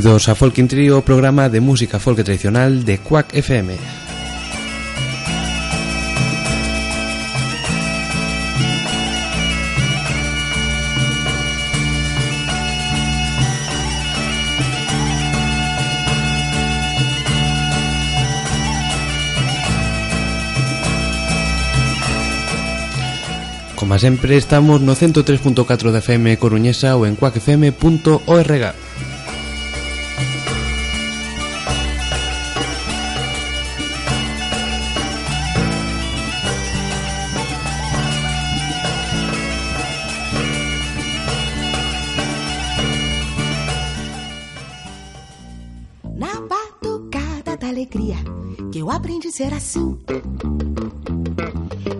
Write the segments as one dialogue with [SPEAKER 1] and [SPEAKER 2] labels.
[SPEAKER 1] Benvidos a Folk Trio, o programa de música folk tradicional de Quack FM. Como sempre, estamos no 103.4 da FM Coruñesa ou en quackfm.org.
[SPEAKER 2] ser assim.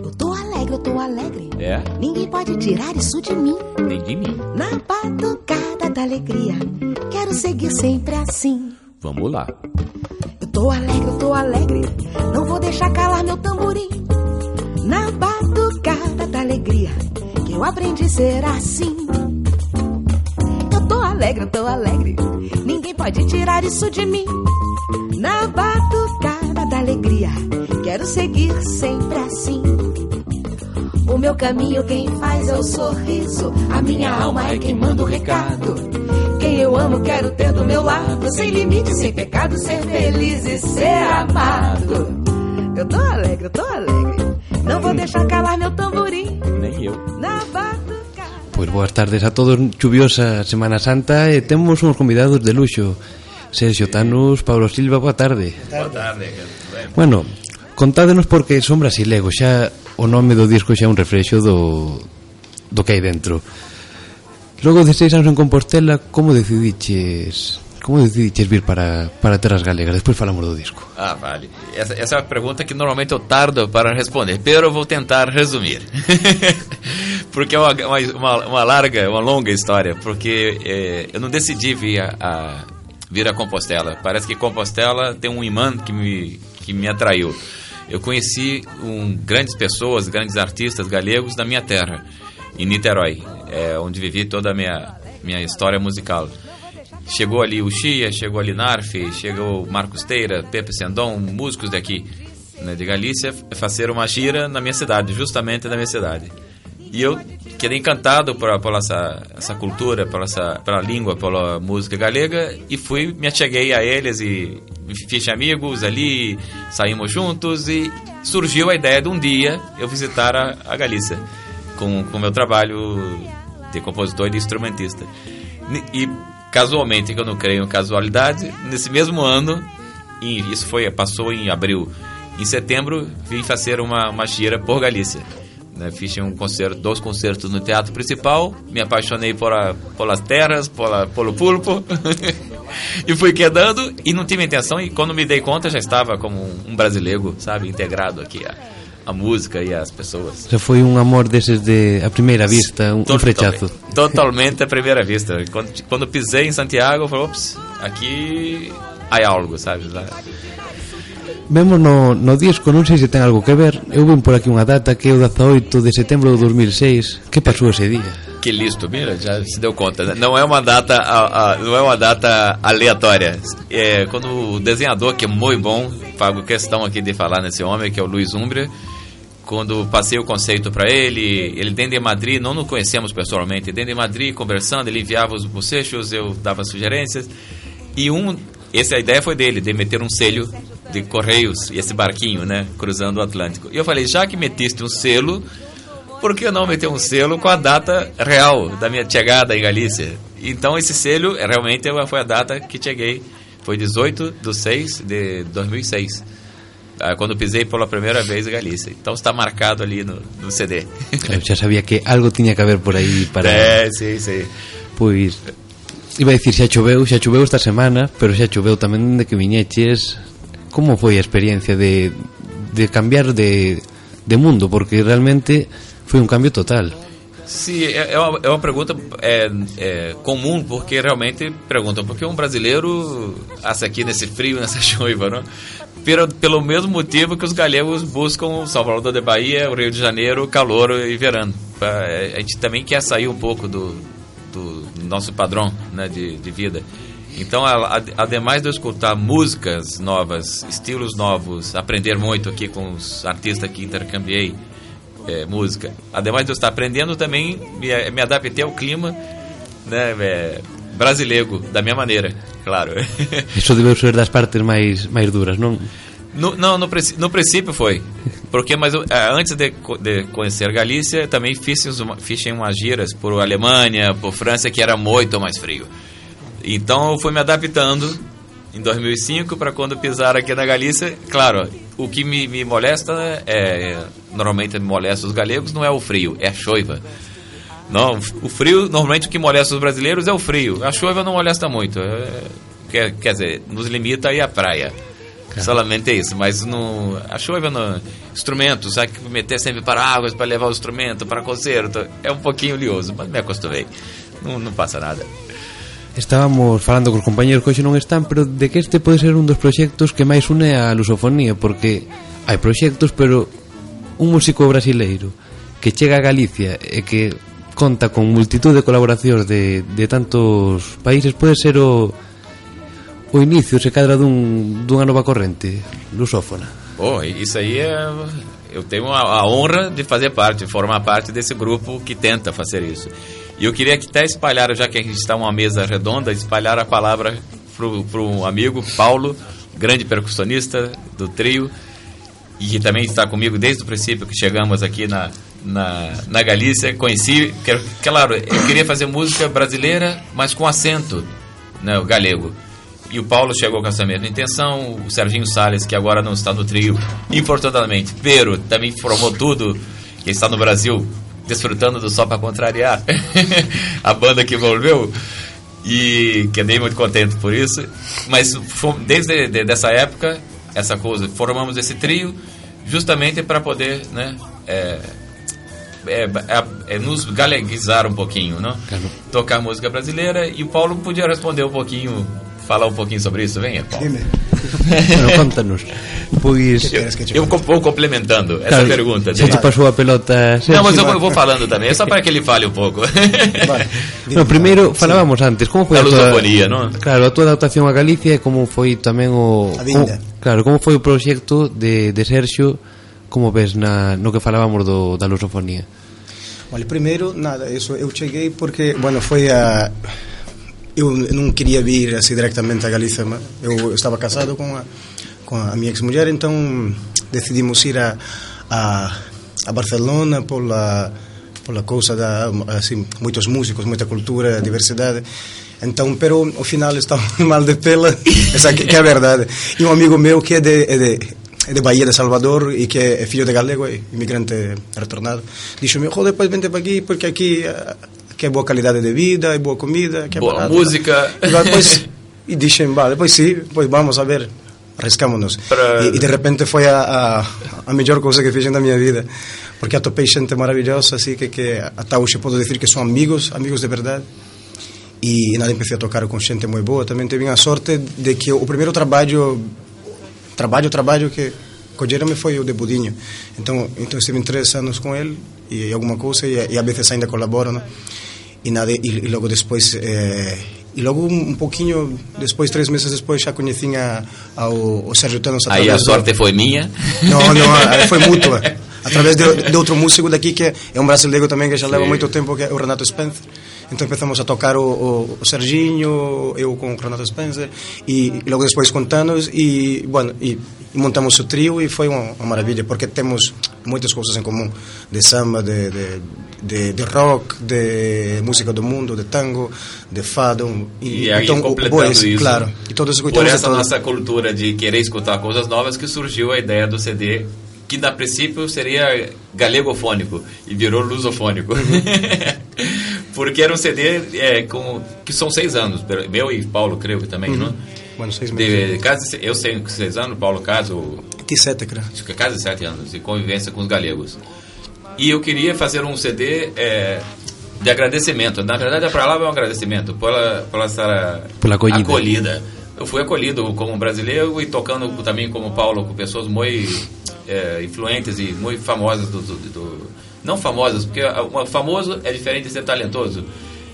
[SPEAKER 2] Eu tô alegre, eu tô alegre.
[SPEAKER 3] É?
[SPEAKER 2] Ninguém pode tirar isso de mim.
[SPEAKER 3] Nem de mim.
[SPEAKER 2] Na batucada da alegria, quero seguir sempre assim.
[SPEAKER 3] Vamos lá.
[SPEAKER 2] Eu tô alegre, eu tô alegre. Não vou deixar calar meu tamborim. Na batucada da alegria, que eu aprendi a ser assim. Eu tô alegre, eu tô alegre. Ninguém pode tirar isso de mim. Na batucada quero seguir sempre assim. O meu caminho quem faz é o sorriso. A minha alma é quem manda o recado. Quem eu amo quero ter do meu lado. Sem limite, sem pecado, ser feliz e ser amado. Eu tô alegre, eu tô alegre. Não vou deixar calar meu tamborim.
[SPEAKER 3] Nem eu.
[SPEAKER 2] Na batucada.
[SPEAKER 1] Pois boas tardes a todos, chuviosa Semana Santa e temos uns convidados de luxo Sergio Tanus, Pablo Silva, boa tarde
[SPEAKER 3] Boa tarde.
[SPEAKER 1] Bueno, contádenos porque son brasilegos Xa o nome do disco xa é un reflexo do, do que hai dentro Logo de seis anos en Compostela Como decidiches Como decidiches vir para, para Terras Galegas Despois falamos do disco
[SPEAKER 3] Ah, vale. Essa, é uma pergunta que normalmente eu tardo para responder, pero eu vou tentar resumir. porque é uma, uma, uma larga, uma longa história, porque eh, eu não decidi vir a, a- vir a Compostela. Parece que Compostela tem um imã que me, que me atraiu. Eu conheci um, grandes pessoas, grandes artistas galegos da minha terra, em Niterói, é, onde vivi toda a minha, minha história musical. Chegou ali o Chia, chegou ali Narfe, chegou Marcos Teira, Pepe Sendon, músicos daqui, né, de Galícia, fazer uma gira na minha cidade, justamente na minha cidade. E eu quedei encantado por, por essa, essa cultura, por essa pela língua, pela música galega e fui, me acheguei a eles e fiz amigos ali, saímos juntos e surgiu a ideia de um dia eu visitar a, a Galícia com o meu trabalho de compositor e de instrumentista. E casualmente, que eu não creio em casualidade, nesse mesmo ano, isso foi passou em abril, em setembro vim fazer uma, uma gira por Galícia. Né, fiz um concerto, dois concertos no teatro principal, me apaixonei por a, pelas terras, pela, pelo pulpo, e fui quedando, e não tive intenção, e quando me dei conta já estava como um, um brasileiro, sabe, integrado aqui a, a música e as pessoas.
[SPEAKER 1] Xa foi un amor deses de a primeira vista, un, un frechazo
[SPEAKER 3] Totalmente, totalmente à primeira vista. Quando, quando pisei em Santiago, eu falei, ops, aqui há algo, sabe?
[SPEAKER 1] Vemos no, no disco, non sei se ten algo que ver Eu vim por aquí unha data que é o 18 de setembro de 2006 Que pasou ese día?
[SPEAKER 3] Que listo, mira, já se deu conta. Não é uma data, a- a- não é uma data aleatória. É, quando o desenhador, que é muito bom, pago questão aqui de falar nesse homem, que é o Luiz Umbria, quando passei o conceito para ele, ele dentro de Madrid, não nos conhecemos pessoalmente, dentro de Madrid, conversando, ele enviava os bocechos, eu dava sugerências, e um, essa ideia foi dele, de meter um selho de correios, e esse barquinho, né, cruzando o Atlântico. E eu falei, já que metiste um selo, por que não meter um selo com a data real da minha chegada em Galícia? Então esse selo é, realmente foi a data que cheguei, foi 18 de 6 de 2006. ah, Quando pisei pela primeira vez em Galícia. Então está marcado ali no, no CD.
[SPEAKER 1] Xa sabía que algo tiña que haber por aí para...
[SPEAKER 3] É, sim, sim.
[SPEAKER 1] Pois Iba a dicir xa choveu, xa choveu esta semana Pero xa choveu tamén de que viñeches Como foi a experiencia de, de cambiar de, de mundo? Porque realmente foi un cambio total
[SPEAKER 3] Sim, é, uma, é uma pergunta é, é, comum, porque realmente perguntam por que um brasileiro assa aqui nesse frio, nessa chuva, não? Pelo, pelo mesmo motivo que os galegos buscam Salvador de Bahia, o Rio de Janeiro, calor e verão. A gente também quer sair um pouco do, do nosso padrão né, de, de vida. Então, ademais de eu escutar músicas novas, estilos novos, aprender muito aqui com os artistas que intercambiei é, música, ademais de eu estar aprendendo, também me, me adaptei ao clima né, é, brasileiro, da minha maneira, claro.
[SPEAKER 1] Iso debe ser das partes máis máis duras, non?
[SPEAKER 3] No, não, no, no princípio foi. Porque, mas eu, eh, antes de, de conhecer Galícia, também fiz, fiz umas giras por Alemanha, por França, que era muito mais frio. Então eu fui me adaptando em 2005 para quando pisar aqui na Galícia. Claro, o que me, me molesta é. Normalmente me molesta os galegos não é o frio, é a chuva. Não, o frio, normalmente o que molesta os brasileiros é o frio. A chuva não molesta muito. É, quer, quer dizer, nos limita aí a praia. Solamente é isso, mas no, a chuva no instrumento, sabe que meter sempre para águas para levar o instrumento para concerto, é um pouquinho lioso, mas me acostumei. Não, não passa nada.
[SPEAKER 1] Estábamos falando cos compañeros que hoxe non están, pero de que este pode ser un dos proxectos que máis une a lusofonía, porque hai proxectos, pero un músico brasileiro que chega a Galicia e que conta con multitud de colaboracións de, de tantos países pode ser o, o inicio se cadra dun, dunha nova corrente lusófona.
[SPEAKER 3] Bom, isso aí é eu tenho a, honra de fazer parte, de formar parte desse grupo que tenta fazer isso. E eu queria que até espalhar, já que a gente está numa mesa redonda, espalhar a palavra para um amigo, Paulo, grande percussionista do trio, e que também está comigo desde o princípio que chegamos aqui na, na, na Galícia. Conheci, quero- claro, eu queria fazer música brasileira, mas com acento né, o galego. E o Paulo chegou com essa mesma intenção, o Serginho Salles, que agora não está no trio, infortunadamente, pero também formou tudo, que está no Brasil, desfrutando do Só Pra Contrariar, a banda que envolveu, e quedei muito contente por isso. Mas desde de, dessa época, essa coisa, formamos esse trio justamente para poder, né, é, é, é, é nos galeguizar um pouquinho, não?
[SPEAKER 1] Claro.
[SPEAKER 3] Tocar música brasileira e o Paulo podia responder um pouquinho, falar um pouquinho sobre isso? Venha, Paulo.
[SPEAKER 4] Dime.
[SPEAKER 1] bueno, contanos. Pois
[SPEAKER 4] que
[SPEAKER 3] eu vou complementando
[SPEAKER 1] claro, essa
[SPEAKER 3] pergunta.
[SPEAKER 1] Se te passou a pelota.
[SPEAKER 3] Não, mas eu vou, vou, falando também, é só para que ele fale um pouco.
[SPEAKER 4] vale.
[SPEAKER 1] no, primeiro falábamos antes, como foi
[SPEAKER 3] a,
[SPEAKER 1] a tua,
[SPEAKER 3] ponía, ¿no?
[SPEAKER 1] Claro, a tua adaptación a Galicia e como foi tamén o
[SPEAKER 4] a vinda.
[SPEAKER 1] Como, claro, como foi o proxecto de de Sergio como ves na no que falábamos do da lusofonía.
[SPEAKER 4] Olha, primeiro, nada, isso eu cheguei porque, bueno, foi a eu não queria vir assim diretamente a Galiza, eu estava casado com a, com a minha ex-mulher, então decidimos ir a, a, a Barcelona pela pela coisa da assim muitos músicos muita cultura diversidade então pero ao final estava mal de pela essa que, que é a verdade e um amigo meu que é de, é de é de Bahia de Salvador e que é filho de galego, é imigrante retornado. Disse-me, joder, depois vente para aqui, porque aqui que é boa qualidade de vida, é boa comida, que é
[SPEAKER 3] Boa
[SPEAKER 4] barato.
[SPEAKER 3] música.
[SPEAKER 4] E depois e disse, vale, pois sim, pois vamos a ver, arriscámonos.
[SPEAKER 3] Para-
[SPEAKER 4] E, e de repente foi a, a, a melhor coisa que fiz na minha vida, porque atopei gente maravilhosa, assim que que até hoje posso dizer que são amigos, amigos de verdade. E nada, comecei a tocar com gente muito boa. Também tive a sorte de que o primeiro trabalho, trabalho, trabalho que colheram-me foi o de Budinho. Então, então estive três anos com ele e alguma coisa, e, e a vezes ainda colaboro, né? E nada, e, logo depois, eh, e logo um, um pouquinho depois, três meses depois, já conheci a, ao, o Sérgio Thanos
[SPEAKER 3] Aí a
[SPEAKER 4] através do-
[SPEAKER 3] sorte foi minha.
[SPEAKER 4] não, eh, foi mútua. Através de, de outro músico daqui que é um brasileiro também que já leva
[SPEAKER 3] Sim.
[SPEAKER 4] muito tempo, que é o Renato Spencer. Então começamos a tocar o, o, o Serginho, eu com o Renato Spencer, e, e logo depois com Thanos, e, bueno, e, e montamos o trio e foi uma, uma maravilha, porque temos muitas coisas em comum, de samba, de, de, de, de rock, de música do mundo, de tango, de fado.
[SPEAKER 3] E aí,
[SPEAKER 4] então,
[SPEAKER 3] completando
[SPEAKER 4] boas,
[SPEAKER 3] isso,
[SPEAKER 4] claro, e todos
[SPEAKER 3] por
[SPEAKER 4] de
[SPEAKER 3] essa
[SPEAKER 4] todos.
[SPEAKER 3] nossa cultura de querer escutar coisas novas que surgiu a ideia do CD, que na princípio seria galegofônico e virou lusofônico. Porque era um CD é, com, que são seis anos, meu e Paulo, creio que também, não?
[SPEAKER 4] Bueno, seis meses.
[SPEAKER 3] De, quase, eu sei que seis anos, Paulo Caso,
[SPEAKER 4] 27, creio.
[SPEAKER 3] acho que é quase sete anos de convivência com os galegos. E eu queria fazer um CD é, de agradecimento. Na verdade, a palavra é um agradecimento pela, pela essa
[SPEAKER 1] Pela acolhida.
[SPEAKER 3] acolhida. Eu fui acolhido como brasileiro e tocando também como Paulo com pessoas muito é, influentes e muito famosas do, do- do- não famosas porque uma- famoso é diferente de ser talentoso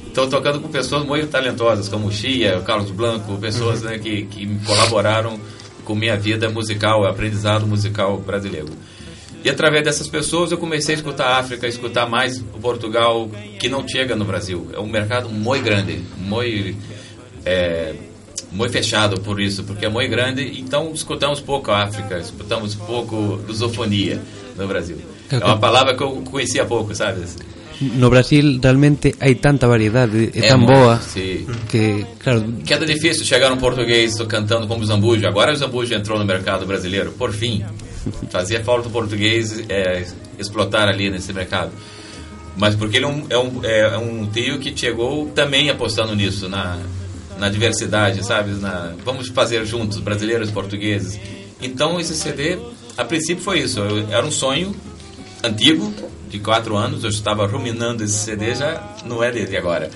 [SPEAKER 3] Estou tocando com pessoas muito talentosas, como o Chia, o Carlos Blanco, pessoas né, que, que colaboraram com minha vida musical, aprendizado musical brasileiro. E através dessas pessoas eu comecei a escutar a África, a escutar mais o Portugal, que não chega no Brasil. É um mercado muito grande, muito, é, muito fechado por isso, porque é muito grande. Então escutamos pouco a África, escutamos pouco lusofonia no Brasil. É uma palavra que eu conhecia pouco, sabe?
[SPEAKER 1] No Brasil realmente hai tanta variedade, é, é tão boa sim. que, claro...
[SPEAKER 3] Que é difícil chegar um português cantando como o Zambujo. Agora o Zambujo entrou no mercado brasileiro, por fim. Fazia falta o português é, explotar ali nesse mercado. Mas porque ele é um, é um, é um tio que chegou também apostando nisso, na, na diversidade, sabe? Na, vamos fazer juntos, brasileiros e portugueses. Então esse CD, a princípio foi isso. Eu, era um sonho antigo, de quatro anos, eu estava ruminando esse CD, já não é dele agora.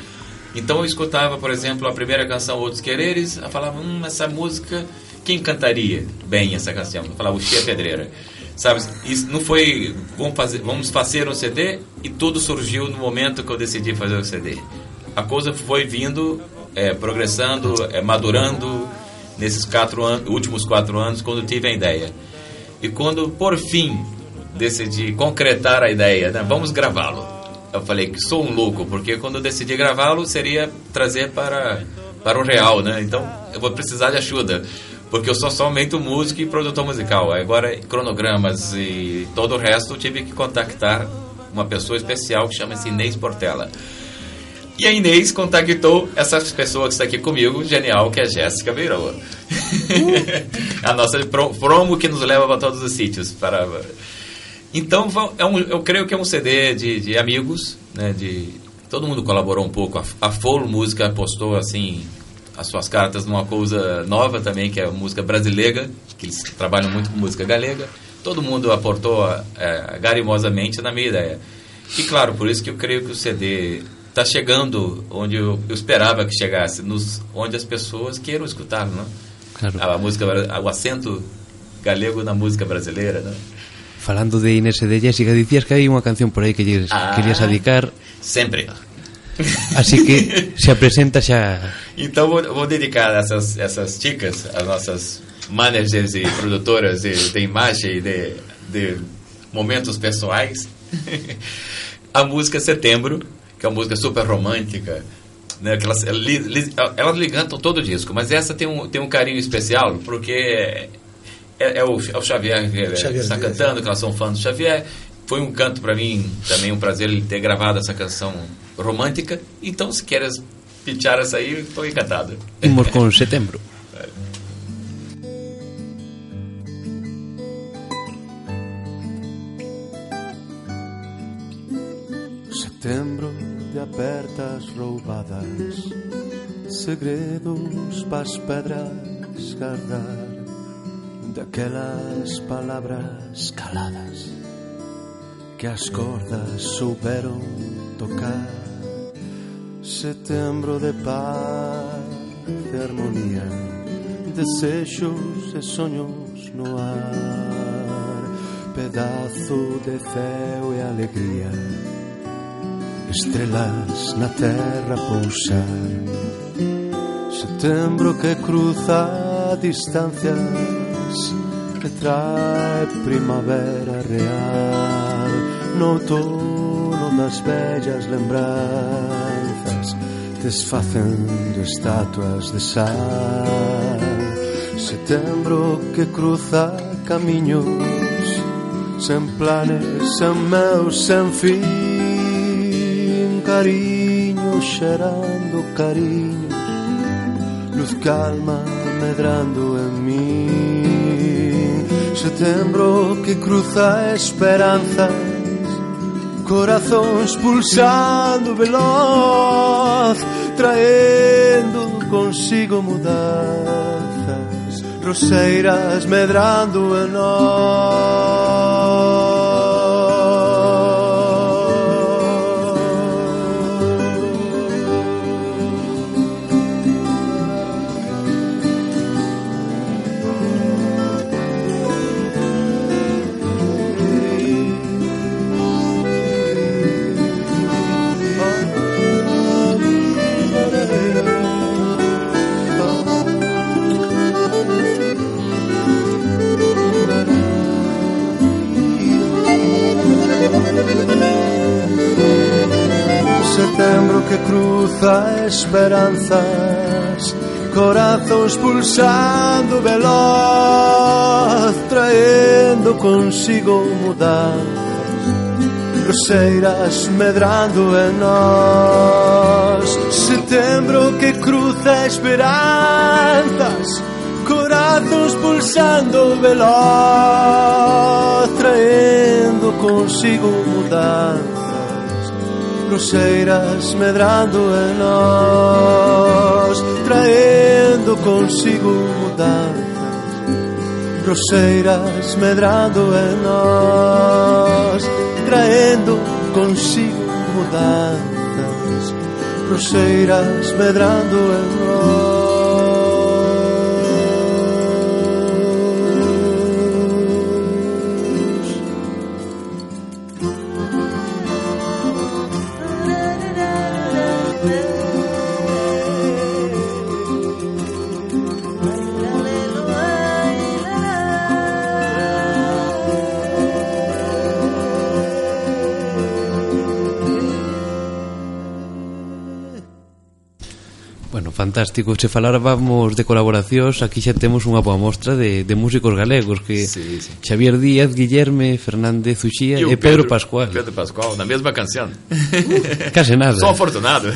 [SPEAKER 3] Então eu escutava, por exemplo, a primeira canção Outros Quereres, eu falava, hum, essa música quem cantaria bem essa canção? Eu falava, o Chia Pedreira. Sabe, isso não foi, vamos fazer, vamos fazer um CD e tudo surgiu no momento que eu decidi fazer o CD. A coisa foi vindo, é, progressando, é, madurando nesses quatro anos, últimos quatro anos, quando tive a ideia. E quando, por fim, decidi concretar a ideia, né, vamos gravá-lo. Eu falei que sou um louco, porque quando eu decidi gravá-lo seria trazer para, para o real, né? Então eu vou precisar de ajuda porque eu sou somente músico e produtor musical. Agora, cronogramas e todo o resto, eu tive que contactar uma pessoa especial que chama-se Inês Portela. E a Inês contactou essa pessoa que está aqui comigo, genial, que é Jéssica Beiroa. Uh. a nossa promo que nos leva para todos os sítios. Para... Então, é um, eu creio que é um CD de, de amigos, né, de... Todo mundo colaborou um pouco. A, a Folo Música apostou assim as suas cartas numa coisa nova também, que é a música brasileira, que eles trabalham muito com música galega. Todo mundo aportou é, garimosamente na minha ideia. E claro, por isso que eu creio que o CD está chegando onde eu, eu, esperava que chegasse, nos, onde as pessoas queiram escutar, não? Claro. A, a música, o acento galego na música brasileira, né?
[SPEAKER 1] Falando de Inés de Jessica, dicias que hai unha canción por aí que lles ah, querías dedicar
[SPEAKER 3] Sempre
[SPEAKER 1] Así que se apresenta xa.
[SPEAKER 3] Então vou, vou dedicar essas, essas dicas às nossas managers e produtoras de, de imagem e de, de momentos pessoais. a música Setembro, que é uma música super romântica. Né, que elas, elas cantam todo o disco, mas essa tem um, tem um carinho especial, porque é, é, o, é o Xavier que está cantando, que elas são fãs do Xavier. Foi um canto para mim, também um prazer ele ter gravado essa canção romântica. Então, se queres pitchar essa aí, estou encantado.
[SPEAKER 1] Vamos com setembro.
[SPEAKER 5] Setembro de apertas roubadas, segredos para as pedras guardar, daquelas palavras caladas que as cordas souberon tocar. Setembro de paz de armonía Desexos e soños no ar. Pedazo de céu e alegría Estrelas na terra pousar. Setembro que cruza distancias Que trae primavera real no outono das bellas lembranzas desfacendo estatuas de sal. Setembro que cruza camiños sen planes, sen meus, sen fin. Cariño xerando cariño luz calma medrando en mí. Setembro que cruza esperanzas corazóns pulsando veloz traendo consigo mudanzas roseiras medrando en nós forza, esperanzas, corazóns pulsando veloz, traendo consigo mudanzas, roseiras medrando en nós, setembro que cruza esperanzas, corazóns pulsando veloz, traendo consigo mudanzas cruceiras medrando en nós Traendo consigo mudanzas Roseiras medrando en nós Traendo consigo mudanzas Roseiras medrando en nós
[SPEAKER 1] fantástico. Se faláramos de colaboracións, aquí xa temos unha boa mostra de, de músicos galegos que
[SPEAKER 3] Sí, sí.
[SPEAKER 1] Xavier Díaz, Guillerme, Fernández Uxía
[SPEAKER 3] E
[SPEAKER 1] e Pedro, Pascual.
[SPEAKER 3] Pedro Pascoal, na mesma canção.
[SPEAKER 1] Case nada.
[SPEAKER 3] Sou afortunado.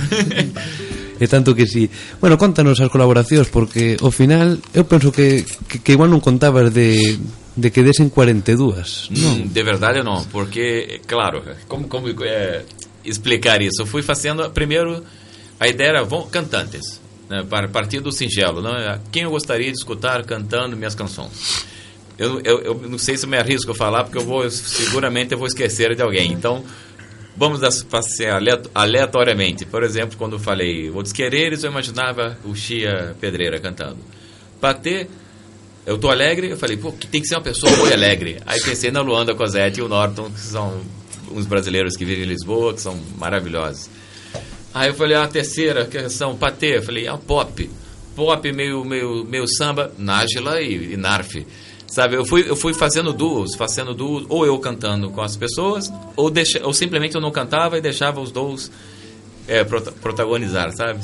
[SPEAKER 1] E tanto que sí. Bueno, contanos as colaboracións porque ao final eu penso que, que, que igual non contabas de, de que desen 42.
[SPEAKER 3] Não, de verdade não, porque, claro, como, como é, explicar isso? Eu fui fazendo, primeiro, a ideia era vão, cantantes, né, partir do singelo, né? quem eu gostaria de escutar cantando minhas canções. Eu, eu, eu não sei se eu me arrisco a falar, porque eu vou, seguramente eu vou esquecer de alguém, então vamos fazer aleatoriamente. Por exemplo, quando eu falei Outros Quereres, eu imaginava o Chia Pedreira cantando. Patê, eu tô alegre, eu falei, pô, tem que ser uma pessoa muito alegre. Aí pensei na Luanda Cosette e o Norton, que são uns brasileiros que vivem em Lisboa, que são maravilhosos. Aí eu falei, a terceira, que Patê, eu falei, ah, pop. Pop, meio, meio, meio samba, Nájila e, e Narf. Sabe, eu fui, eu fui fazendo duos, fazendo duos, ou eu cantando com as pessoas, ou, deixa, ou simplesmente eu não cantava e deixava os duos é, prota, protagonizar, sabe?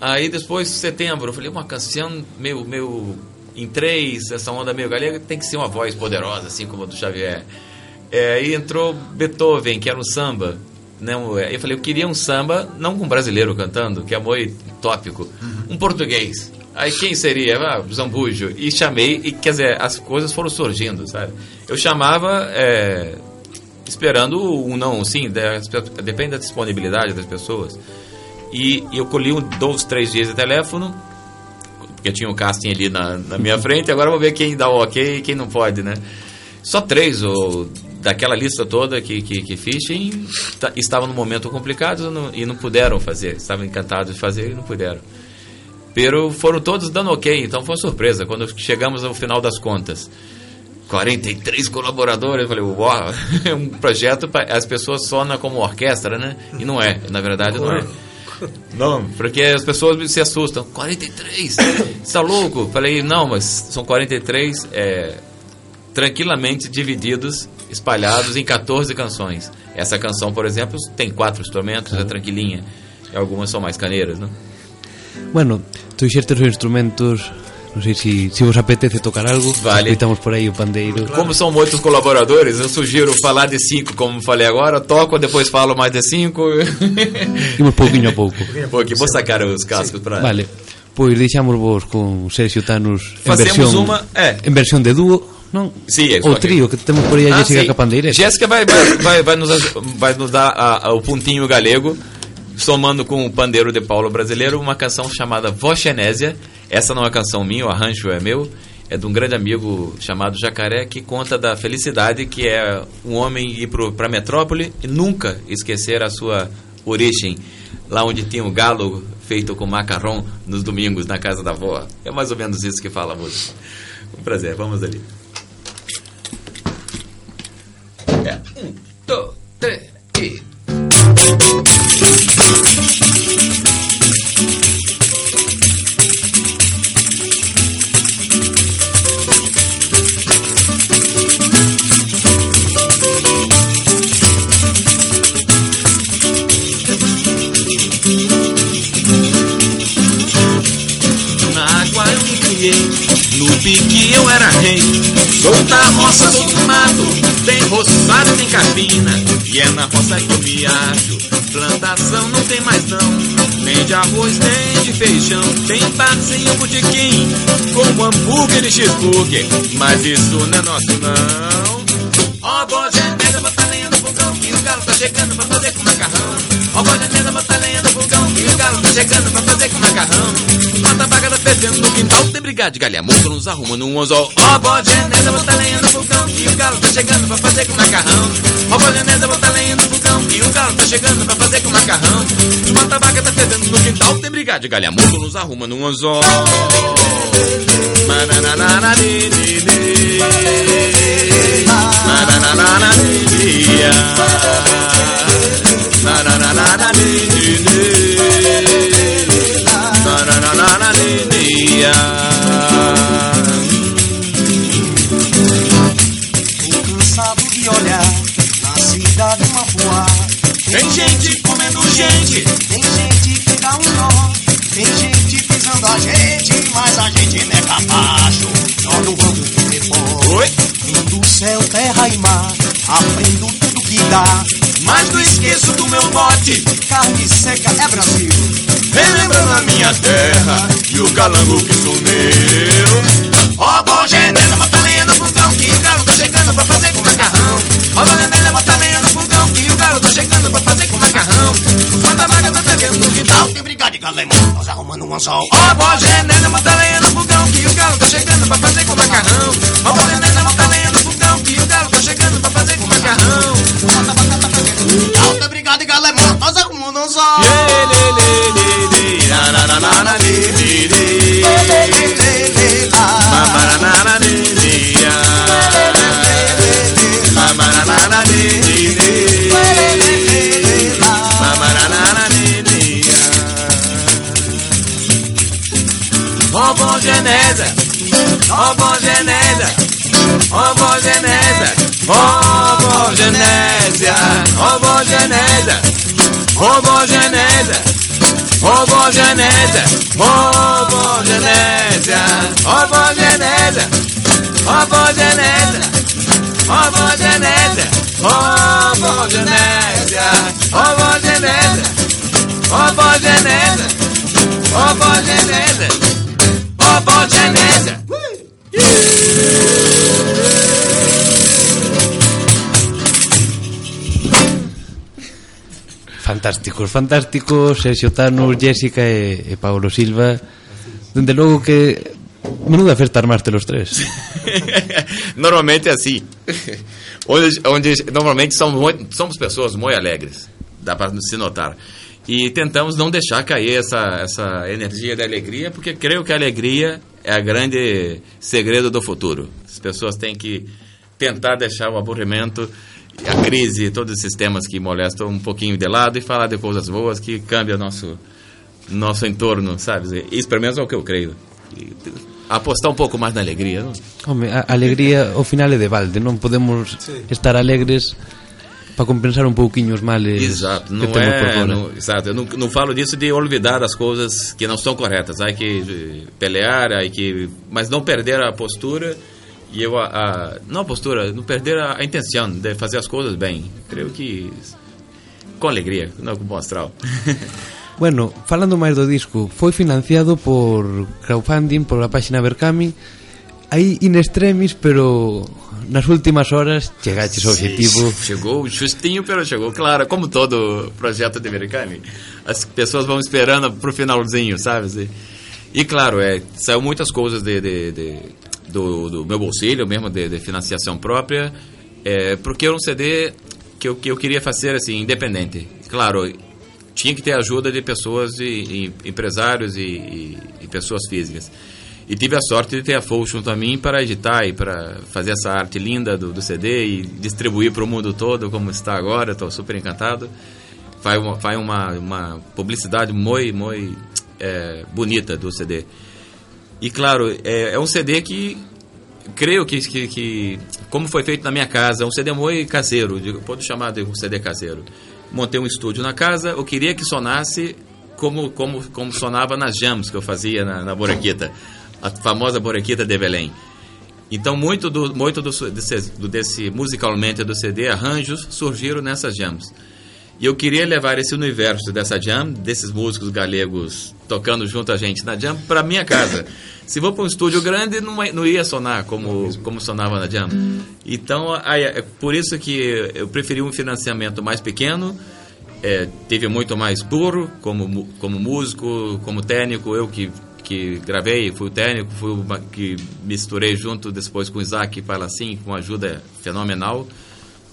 [SPEAKER 3] Aí depois, setembro, eu falei, uma canção meio, meio em três, essa onda meio galega, tem que ser uma voz poderosa, assim como a do Xavier. É, aí entrou Beethoven, que era um samba. Não, eu falei, eu queria um samba, não com um brasileiro cantando, que é muito tópico, um português. Aí quem seria? Ah, Zambujo. E chamei, e quer dizer, as coisas foram surgindo, sabe? Eu chamava é, esperando um não, sim, depende da disponibilidade das pessoas. E, e eu colhi um, dois, três dias de telefone, porque tinha um casting ali na, na minha frente, agora eu vou ver quem dá o ok e quem não pode, né? Só três, ou daquela lista toda que, que, que fiz, em, estavam num momento complicado não, e não puderam fazer. Estavam encantados de fazer e não puderam. Pero foram todos dando ok, então foi uma surpresa. Quando chegamos ao final das contas, 43 colaboradores, eu falei, uau, é um projeto para as pessoas sonam como orquestra, né? E não é, na verdade não é. Não, porque as pessoas se assustam. 43? Você está louco? Falei, não, mas são 43 é, tranquilamente divididos, espalhados em 14 canções. Essa canção, por exemplo, tem quatro instrumentos, é tranquilinha. E algumas são mais caneiras, né?
[SPEAKER 1] Bueno, tu xertes os instrumentos Non sei se, se vos apetece tocar algo
[SPEAKER 3] Vale.
[SPEAKER 1] Escoitamos por aí o pandeiro
[SPEAKER 3] Como são muitos colaboradores, eu sugiro falar de cinco, como falei agora. Toco, depois falo mais de cinco.
[SPEAKER 1] Imos pouquinho a pouco
[SPEAKER 3] Porque vou sacar os cascos para.
[SPEAKER 1] Vale, pois deixamos vos con Sergio Tanus en
[SPEAKER 3] Facemos
[SPEAKER 1] versión,
[SPEAKER 3] uma- é.
[SPEAKER 1] en versión de dúo non?
[SPEAKER 3] Sí, é,
[SPEAKER 1] o
[SPEAKER 3] ok.
[SPEAKER 1] trío que temos por aí a
[SPEAKER 3] Ah,
[SPEAKER 1] Jessica
[SPEAKER 3] sim.
[SPEAKER 1] Capandeireta
[SPEAKER 3] Jéssica vai, vai, vai, nos, vai nos dar a- a- o pontinho galego, somando com o pandeiro de Paulo brasileiro, uma canção chamada Voxenésia. Essa não é canção minha, o arranjo é meu. É de um grande amigo chamado Jacaré, que conta da felicidade que é um homem ir para a metrópole e nunca esquecer a sua origem, lá onde tinha o galo feito com macarrão nos domingos na casa da avó. É mais ou menos isso que fala a música. Um prazer, vamos ali. É. Um, dois, três Sou da roça, sou do mato, tem roçada, tem capina. E é na roça que eu me acho. Plantação não tem mais não, nem de arroz, nem de feijão. Tem barzinho, botequim, com hambúrguer e cheeseburger. Mas isso não é nosso não. Ó, oh, bojanela, bota lenha no fogão, que o galo tá chegando pra fazer com macarrão. Ó, oh, bojanela, bota lenha no fogão, que o galo tá chegando pra fazer com macarrão. Mata a vaga tá perdendo no quintal, tem brigada de galhamão, nos arrumando um anzol. Ó, oh, bojanela, bota lenha no fogão, que o galo tá chegando pra fazer com macarrão. Ó, bojanela, bota lenha no fogão, que o galo tá chegando pra fazer com macarrão. Mata vaga tá perdendo no quintal, tem brigada de galhamão, nos arrumando um anzol.
[SPEAKER 6] Tô cansado de olhar na cidade uma voar.
[SPEAKER 3] Tem gente comendo gente,
[SPEAKER 6] Tem gente que dá um nó, tem gente pisando a gente, mas a gente não é capacho. Nós não vamos viver fora.
[SPEAKER 3] Oi?
[SPEAKER 6] Vim do céu, terra e mar, aprendo
[SPEAKER 3] mas não esqueço do meu mote.
[SPEAKER 6] Carne seca é Brasil.
[SPEAKER 3] Relembrando a minha terra e o calango que sou meu. Ó, oh, bom genela, bota lenha no fogão que o galo tá chegando pra fazer com macarrão. Ó, bom genela, bota lenha no fogão que o galo tá chegando pra fazer com macarrão. A vaga tá pegando no quintal,
[SPEAKER 6] Tem brigada de galemão, nós arrumando um anzol.
[SPEAKER 3] Ó, bom genela, bota lenha no fogão que o galo tá chegando pra fazer com macarrão. Ó, bom genela, ó bom genesa, ó bom genesa, ó bom genésia, ó bom genesa, ó bom genesa. Homogenésia, homogenésia, homogenésia, homogenésia, homogenésia, homogenésia, homogenésia, homogenésia, homogenésia, homogenésia.
[SPEAKER 1] Fantásticos, fantásticos, Sergio Tanur, Jessica e, e Paulo Silva. Dende logo que menuda festa armaste los tres.
[SPEAKER 3] normalmente é assim. Onde, onde normalmente somos, somos pessoas muito alegres, dá para se notar. E tentamos não deixar cair essa, essa energia da alegria, porque creio que a alegria é a grande segredo do futuro. As pessoas têm que tentar deixar o aburrimento, a crise, todos esses temas que molestam um pouquinho de lado e falar de coisas boas que cambiam nosso nosso entorno, sabe? Isso pelo menos é o que eu creio. E apostar um pouco mais na alegria, não?
[SPEAKER 1] Home, a a alegría ao final é de balde, non podemos
[SPEAKER 4] Sí.
[SPEAKER 1] estar alegres para compensar un pouquiño os males
[SPEAKER 3] Exato,
[SPEAKER 1] que
[SPEAKER 3] não
[SPEAKER 1] por
[SPEAKER 3] é.
[SPEAKER 1] fora.
[SPEAKER 3] Não, exato, eu não, não falo disso de olvidar as coisas que não são corretas. Há que eh, pelear, há que, mas não perder a postura e eu a, a- não a postura, não perder a, a intenção de fazer as coisas bem. Creio que com alegria, não com bom astral.
[SPEAKER 1] Bueno, falando máis do disco, foi financiado por crowdfunding, por a página Berkami, aí in extremis, pero nas últimas horas chegaches ao objetivo.
[SPEAKER 3] Chegou justinho, pero chegou. Claro, como todo projeto de Americani, as pessoas vão esperando pro finalzinho, sabe? assim. E claro, é, saiu muitas coisas de, de- de- do, do meu bolsilho mesmo, de, de financiação própria, é, porque era um CD que eu, que eu queria fazer assim, independente. Claro, tinha que ter ajuda de pessoas, e, e empresários e, e- e pessoas físicas. E tive a sorte de ter a Flow junto a mim para editar e para fazer essa arte linda do, do CD e distribuir para o mundo todo, como está agora. Estou super encantado. Faz uma, faz uma, uma publicidade muito, muito é, bonita do CD. E claro, é, é um CD que creio que, que, que, como foi feito na minha casa, é um CD muito caseiro, pode chamar de um CD caseiro. Montei um estúdio na casa, eu queria que sonasse como, como, como sonava nas jams que eu fazia na, na Borequita, a famosa Borequita de Belém. Então, muito do, muito do, desse, do, desse musicalmente do CD, arranjos, surgiram nessas jams. E eu queria levar esse universo dessa jam, desses músicos galegos tocando junto a gente na jam, para minha casa. Se vou para um estúdio grande, não, não ia sonar como, como sonava na jam. Então, aí, é por isso que eu preferi um financiamento mais pequeno, é, teve muito mais puro como, como músico, como técnico, eu que que gravei, fui o técnico, fui que misturei junto depois com o Isaac Palacin, com ajuda fenomenal,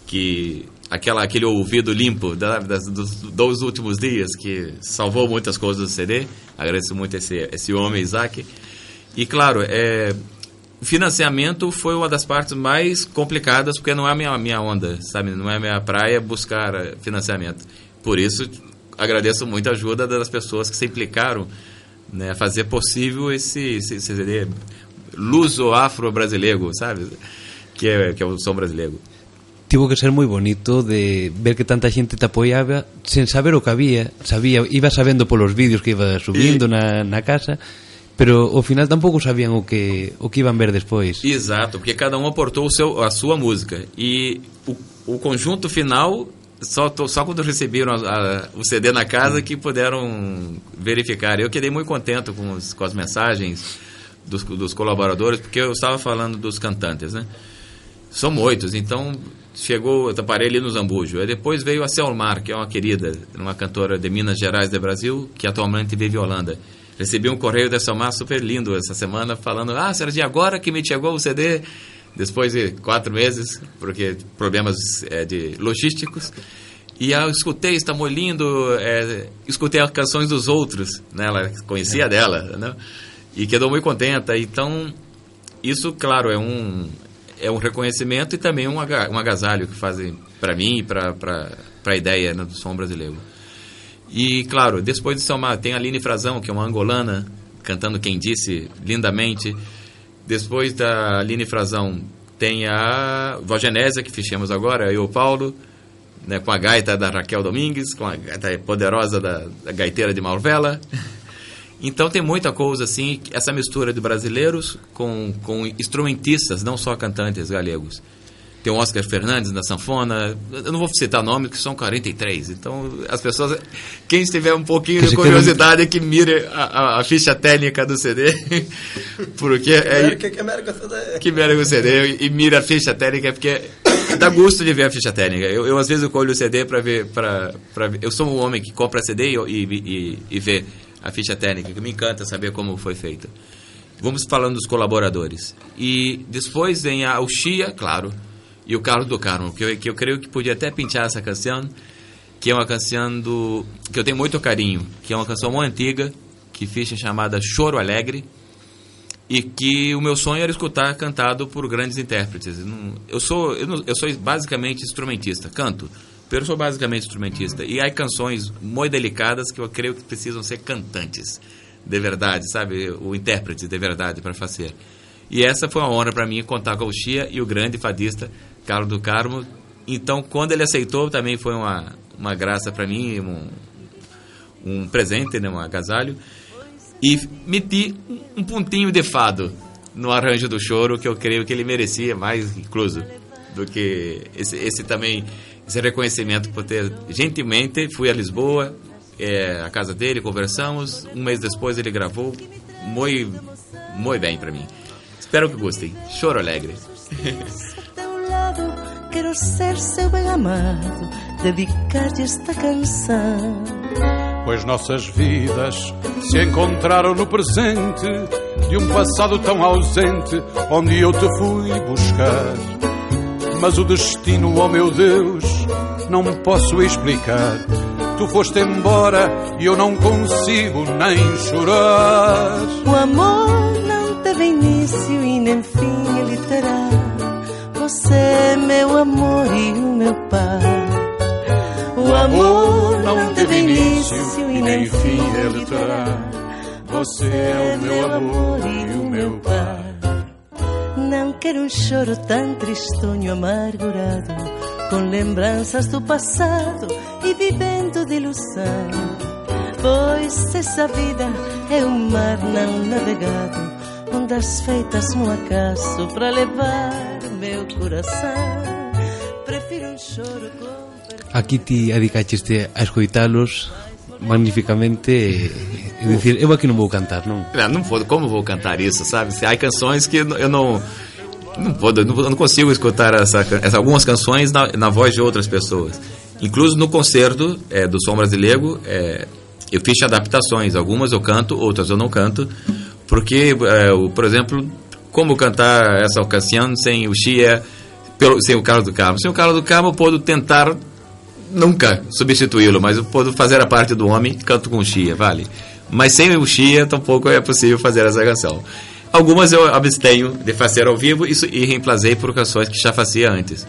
[SPEAKER 3] que aquela, aquele ouvido limpo da, das, dos, dos últimos dias, que salvou muitas coisas do CD, agradeço muito esse, esse homem, Isaac. E claro, é, o financiamento foi uma das partes mais complicadas, porque não é a minha, minha onda, sabe? Não é a minha praia buscar financiamento. Por isso, agradeço muito a ajuda das pessoas que se implicaram né, fazer possível esse, esse, esse luso-afro-brasileiro, sabe? Que é, que é o som brasileiro.
[SPEAKER 1] Tivo que ser moi bonito de ver que tanta xente te apoiaba sen saber o que había, sabía, iba sabendo polos vídeos que iba subindo e... na, na casa, pero ao final tampouco sabían o que o que iban ver despois.
[SPEAKER 3] Exato, porque cada um aportou o seu, a sua música e o, o conjunto final só, só quando receberam a, a, o CD na casa que puderam verificar. Eu quedei muito contente com, os, com as mensagens dos, dos, colaboradores, porque eu estava falando dos cantantes, né? São muitos, então chegou, eu parei ali no Zambujo. Aí depois veio a Selmar, que é uma querida, uma cantora de Minas Gerais do Brasil, que atualmente vive em Holanda. Recebi um correio da Selmar super lindo essa semana, falando: Ah, Serginho, agora que me chegou o CD depois de quatro meses, porque problemas é, de logísticos. E eu escutei, está lindo, é, escutei as canções dos outros, né? Ela conhecia é. dela, né? E quedou muito contenta. Então, isso, claro, é um é um reconhecimento e também um, um agasalho que fazem para mim e para a ideia né, do som brasileiro. E, claro, depois de Selma, tem a Aline Frazão, que é uma angolana, cantando Quem Disse, lindamente. Depois da Aline Frazão tem a Vogenésia, que fechamos agora, eu e o Paulo, né, com a gaita da Raquel Domingues, com a gaita poderosa da, da gaiteira de Malvela. Então tem muita coisa assim, essa mistura de brasileiros com, com instrumentistas, não só cantantes galegos tem o Oscar Fernandes na sanfona. Eu não vou citar nomes, que são 43. Então, as pessoas. Quem tiver um pouquinho de curiosidade, que mire a, a, a, ficha técnica do CD. Porque é. Que, que merda o CD. Que merda o CD. E, mira a ficha técnica, porque dá gosto de ver a ficha técnica. Eu, eu às vezes, eu colho o CD para ver, pra, pra Eu sou um homem que compra CD e, e, e, e vê a ficha técnica, que me encanta saber como foi feita. Vamos falando dos colaboradores. E depois vem a Uxia, claro e o Carlos do Carmo, que eu, que eu creio que podia até pintar essa canção, que é uma canção do que eu tenho muito carinho, que é uma canção muito antiga, que fiz chamada Choro Alegre, e que o meu sonho era escutar cantado por grandes intérpretes. Eu sou eu, eu sou basicamente instrumentista, canto, eu sou basicamente instrumentista. E há canções muito delicadas que eu creio que precisam ser cantantes, de verdade, sabe? O intérprete de verdade para fazer. E essa foi uma honra para mim contar com o Xia e o grande fadista Carlos do Carmo. Então, quando ele aceitou, também foi uma, uma graça para mim, um, um presente, né, um agasalho. E meti um pontinho de fado no arranjo do choro, que eu creio que ele merecia mais, incluso, do que esse, esse também, esse reconhecimento por ter gentilmente, fui a Lisboa, é, a casa dele, conversamos, um mês depois ele gravou, muito, muito bem para mim. Espero que gostem. Choro alegre.
[SPEAKER 7] quero ser seu bem amado, dedicar-lhe esta canção.
[SPEAKER 8] Pois nossas vidas se encontraram no presente de um passado tão ausente, onde eu te fui buscar. Mas o destino, oh meu Deus, não posso explicar. Tu foste embora e eu não consigo nem chorar.
[SPEAKER 7] O amor não teve início e nem fim ele terá você é meu amor e o meu pai. O amor não teve início e nem fim ele terá. Você é o meu amor e o meu pai. Não quero um choro tão tristonho, amargurado, com lembranças do passado e vivendo de ilusão. Pois essa vida é um mar não navegado ondas feitas no acaso para levar meu coração. Prefiro un choro con
[SPEAKER 1] Aquí ti adicacheste a escoitalos magnificamente e, dicir, eu aquí non vou cantar, non?
[SPEAKER 3] Ah, Não vou, como vou cantar isso, sabe? Se Há canções que eu não não vou, não, não consigo escutar essa, essa- algumas canções na, na voz de outras pessoas. Incluso no concerto é, do Som Brasileiro, é, eu fiz adaptações. Algumas eu canto, outras eu não canto, porque, é, o- por exemplo, como cantar essa ocasião sem o pelo, sem o Carlos do Carmo? Sem o Carlos do Carmo, posso tentar nunca substituí-lo, mas eu posso fazer a parte do homem, canto com o Chia, vale? Mas sem o Chia, tampouco é possível fazer essa canção. Algumas eu abstenho de fazer ao vivo e, e reemplacei por canções que já fazia antes.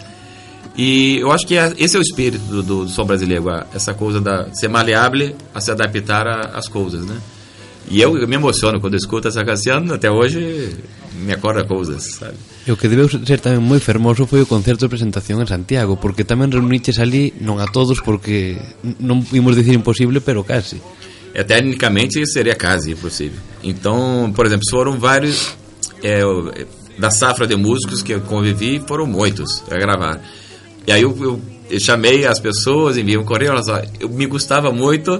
[SPEAKER 3] E eu acho que é- esse é o espírito do, do som brasileiro, essa coisa da ser maleável a se adaptar às coisas, né? E eu, eu me emociono quando escuto essa canção, até hoje me acorda coisas, sabe?
[SPEAKER 1] E o que debeu ser tamén moi fermoso foi o concerto de presentación en Santiago, porque tamén reuniches ali, non a todos, porque non imos dicir imposible, pero casi.
[SPEAKER 3] É, tecnicamente seria quase impossível. Então, por exemplo, foram vários. é, é, da safra de músicos que eu convivi, foram muitos a gravar. E aí eu, eu- eu chamei as pessoas, enviei um correio, olha só, eu, me gostava muito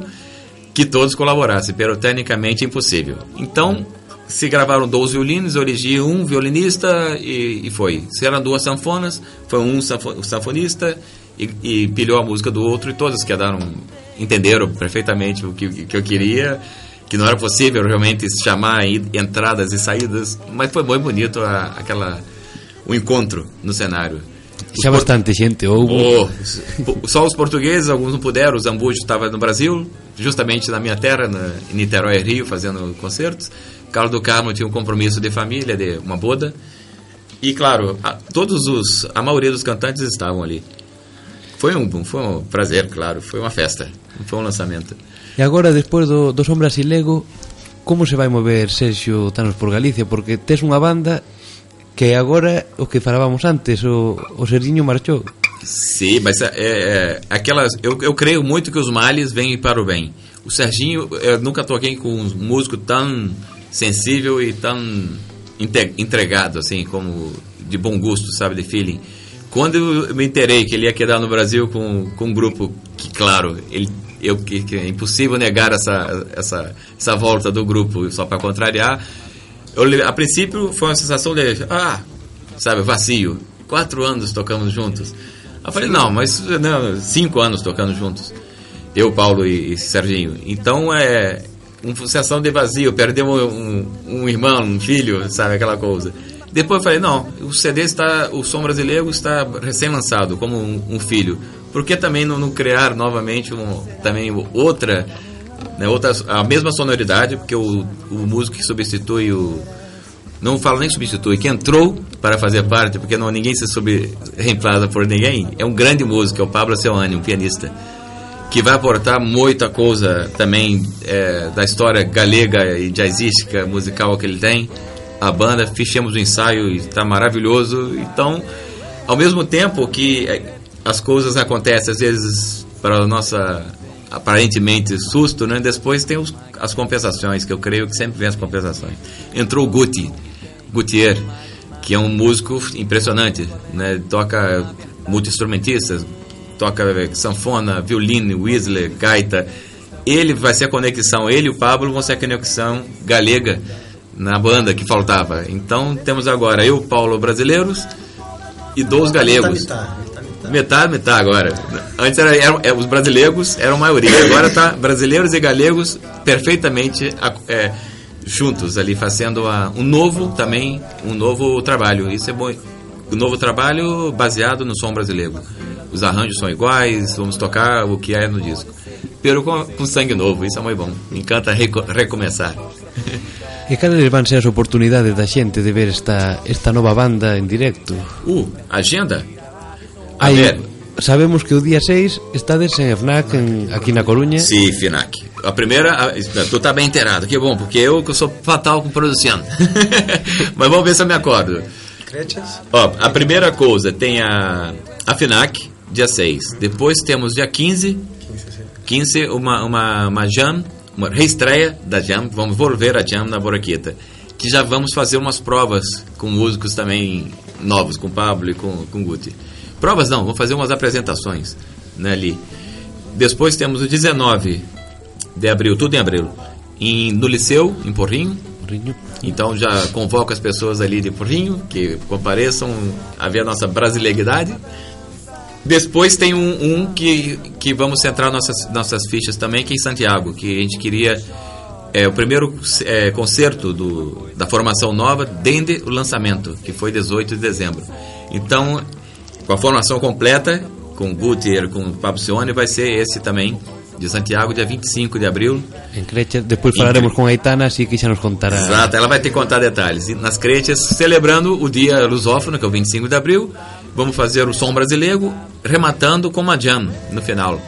[SPEAKER 3] que todos colaborassem, pero tecnicamente impossível. Então, se gravaram dois violinos, eu elegi um violinista e, e foi. Se eram duas sanfonas, foi um sanfo- sanfonista e, e pilhou a música do outro e todos quedaram, entenderam perfeitamente o que, que eu queria, que não era possível realmente chamar entradas e saídas, mas foi muito bonito a, aquela o encontro no cenário. Por-
[SPEAKER 1] bastante xente houve.
[SPEAKER 3] Oh, só os portugueses, alguns não puderam. O Zambujo estava no Brasil, justamente na minha terra, na, em Niterói, Rio, fazendo concertos. Carlos do Carmo tinha um compromisso de família, de uma boda. E, claro, a, todos os, a maioria dos cantantes estavam ali. Foi um, foi um prazer, claro. Foi uma festa. Foi um lançamento.
[SPEAKER 1] E agora, despois do, do Son Brasilego, como se vai mover Sergio Tanos por Galicia? Porque tes unha banda que agora o que falábamos antes, o, o Serginho marchou.
[SPEAKER 3] Sim, mas é, é, aquelas. Eu, eu creio muito que os males vêm para o bem. O Serginho, eu nunca toquei com um músico tão sensível e tão entregado, assim, como de bom gosto, sabe, de feeling. Quando eu me enterei que ele ia quedar no Brasil com, com um grupo que, claro, ele, eu, que, que é impossível negar essa, essa, essa volta do grupo só para contrariar. Eu, a princípio foi uma sensação de, ah, sabe, vazio. Quatro anos tocamos juntos. Eu falei, não, mas não, cinco anos tocando juntos. Eu, Paulo e, e Serginho. Então é uma sensação de vazio. Perdemos um, um irmão, um filho, sabe, aquela coisa. Depois eu falei, não, o CD está, o som brasileiro está recém-lançado, como um, um filho. Por que também não, não criar novamente um, também outra, né, outra, a mesma sonoridade, porque o, o músico que substitui o, não falo nem substitui, que entrou para fazer parte, porque não ninguém se sub, reemplaça por ninguém, é um grande músico, é o Pablo Seoane, um pianista, que vai aportar muita coisa também é, da história galega e jazzística musical que ele tem. A banda, fechamos o ensaio e está maravilhoso. Então, ao mesmo tempo que é, as coisas acontecem, às vezes, para a nossa aparentemente susto, né? Depois tem os, as compensações, que eu creio que sempre vem as compensações. Entrou o Guti, Gutier, que é um músico impressionante, né? Toca multi-instrumentistas, toca sanfona, violino, whistler, gaita. Ele vai ser a conexão, ele e o Pablo vão ser a conexão galega na banda que faltava. Então temos agora eu, Paulo, brasileiros e dois galegos.
[SPEAKER 4] Mitad, mitad, mitad, mitad.
[SPEAKER 3] Metade, metade agora. Antes era, eram- é, os brasileiros eram a maioria. Agora tá brasileiros e galegos perfeitamente é, juntos ali, fazendo a- um novo também, um novo trabalho. Isso é bom. Um novo trabalho baseado no som brasileiro. Os arranjos são iguais, vamos tocar o que é no disco. Pero com, com sangue novo, isso é muito bom. Me encanta reco- recomeçar.
[SPEAKER 1] E cales van ser as oportunidades da xente de ver esta, esta nova banda en directo?
[SPEAKER 3] Uh, agenda? A
[SPEAKER 1] Hai-
[SPEAKER 3] ver,
[SPEAKER 1] sabemos que o día 6 estades en FNAC en, aquí na Coruña.
[SPEAKER 3] Sim, Finac. A primeira, a- tu tá bem inteirado, que bom, porque eu que sou fatal com produção. Mas vamos ver se eu me acordo.
[SPEAKER 4] Creches?
[SPEAKER 3] Ó, a primeira coisa tem a, a Finac, dia 6. Depois temos dia 15, 15 uma, uma, uma jam, uma reestreia da jam. Vamos volver a jam na Boraqueta. que já vamos fazer umas provas com músicos também novos, com Pablo e com, com Guti. Provas não, vamos fazer umas apresentações né, ali. Depois temos o 19 de abril, tudo em abril, em, no Liceu, em Porrinho.
[SPEAKER 1] Porrinho.
[SPEAKER 3] Então já convoco as pessoas ali de Porrinho que compareçam a ver a nossa brasileiridade. Depois tem um, um que, que vamos centrar nossas, nossas fichas também, que é em Santiago, que a gente queria é, o primeiro é, concerto do, da formação nova desde o lançamento, que foi 18 de dezembro. Então, com a formação completa, com Gutier, com Pablo Cione, vai ser esse também, de Santiago, dia 25 de abril.
[SPEAKER 1] Em Crecha, depois falaremos com a Aitana, assim que já nos contará.
[SPEAKER 3] Exato, ela vai ter que contar detalhes. E nas Crechas, celebrando o dia lusófono, que é o 25 de abril, vamos fazer o som brasileiro, rematando com uma jam no final.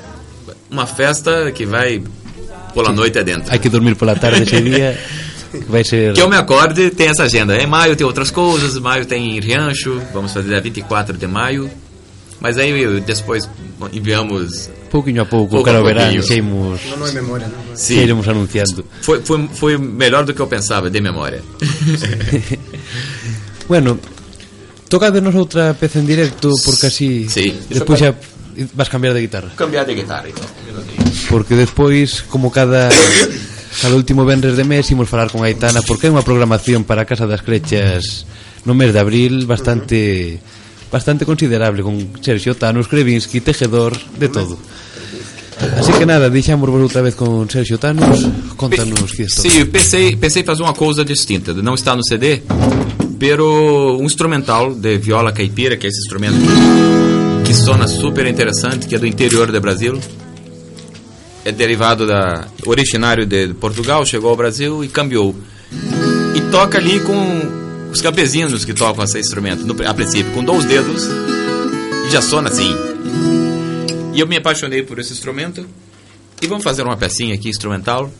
[SPEAKER 3] Uma festa que vai pela noite adentro.
[SPEAKER 1] Há que dormir pela tarde esse dia, que vai ser...
[SPEAKER 3] Que eu me acorde, tem essa agenda. Em maio tem outras coisas, maio tem Riancho, vamos fazer dia 24 de maio. Mas aí depois enviamos
[SPEAKER 1] pouquinho a pouco,
[SPEAKER 3] pouco
[SPEAKER 1] cada
[SPEAKER 3] verán
[SPEAKER 1] queimos
[SPEAKER 4] Não é memória, não?
[SPEAKER 3] Sim.
[SPEAKER 1] iremos anunciando.
[SPEAKER 3] Foi, foi, foi melhor do que eu pensava, de memória.
[SPEAKER 1] bueno, toca vernos outra peza en directo porque así
[SPEAKER 3] sí.
[SPEAKER 1] depois xa vas cambiar de guitarra.
[SPEAKER 3] Cambiar de guitarra, então.
[SPEAKER 1] Porque despois, como cada cada último vendres de mes imos falar con Aitana porque é unha programación para a Casa das Crechas no mes de abril bastante uh -huh bastante considerable con Sergio Tano, Skrevinsky, Tejedor, de todo. Así que nada, deixamos vos outra vez con Sergio Tanos, contanos que.
[SPEAKER 3] Sim, eu pensei, pensei em fazer uma coisa distinta. Não está no CD, pero um instrumental de viola caipira, que é esse instrumento que sona super interessante, que é do interior do Brasil. É derivado da originário de Portugal, chegou ao Brasil e cambiou. E toca ali com os campesinos que tocam esse instrumento, no, a princípio, com dois dedos, e já sona assim. E eu me apaixonei por esse instrumento. E vamos fazer uma pecinha aqui instrumental.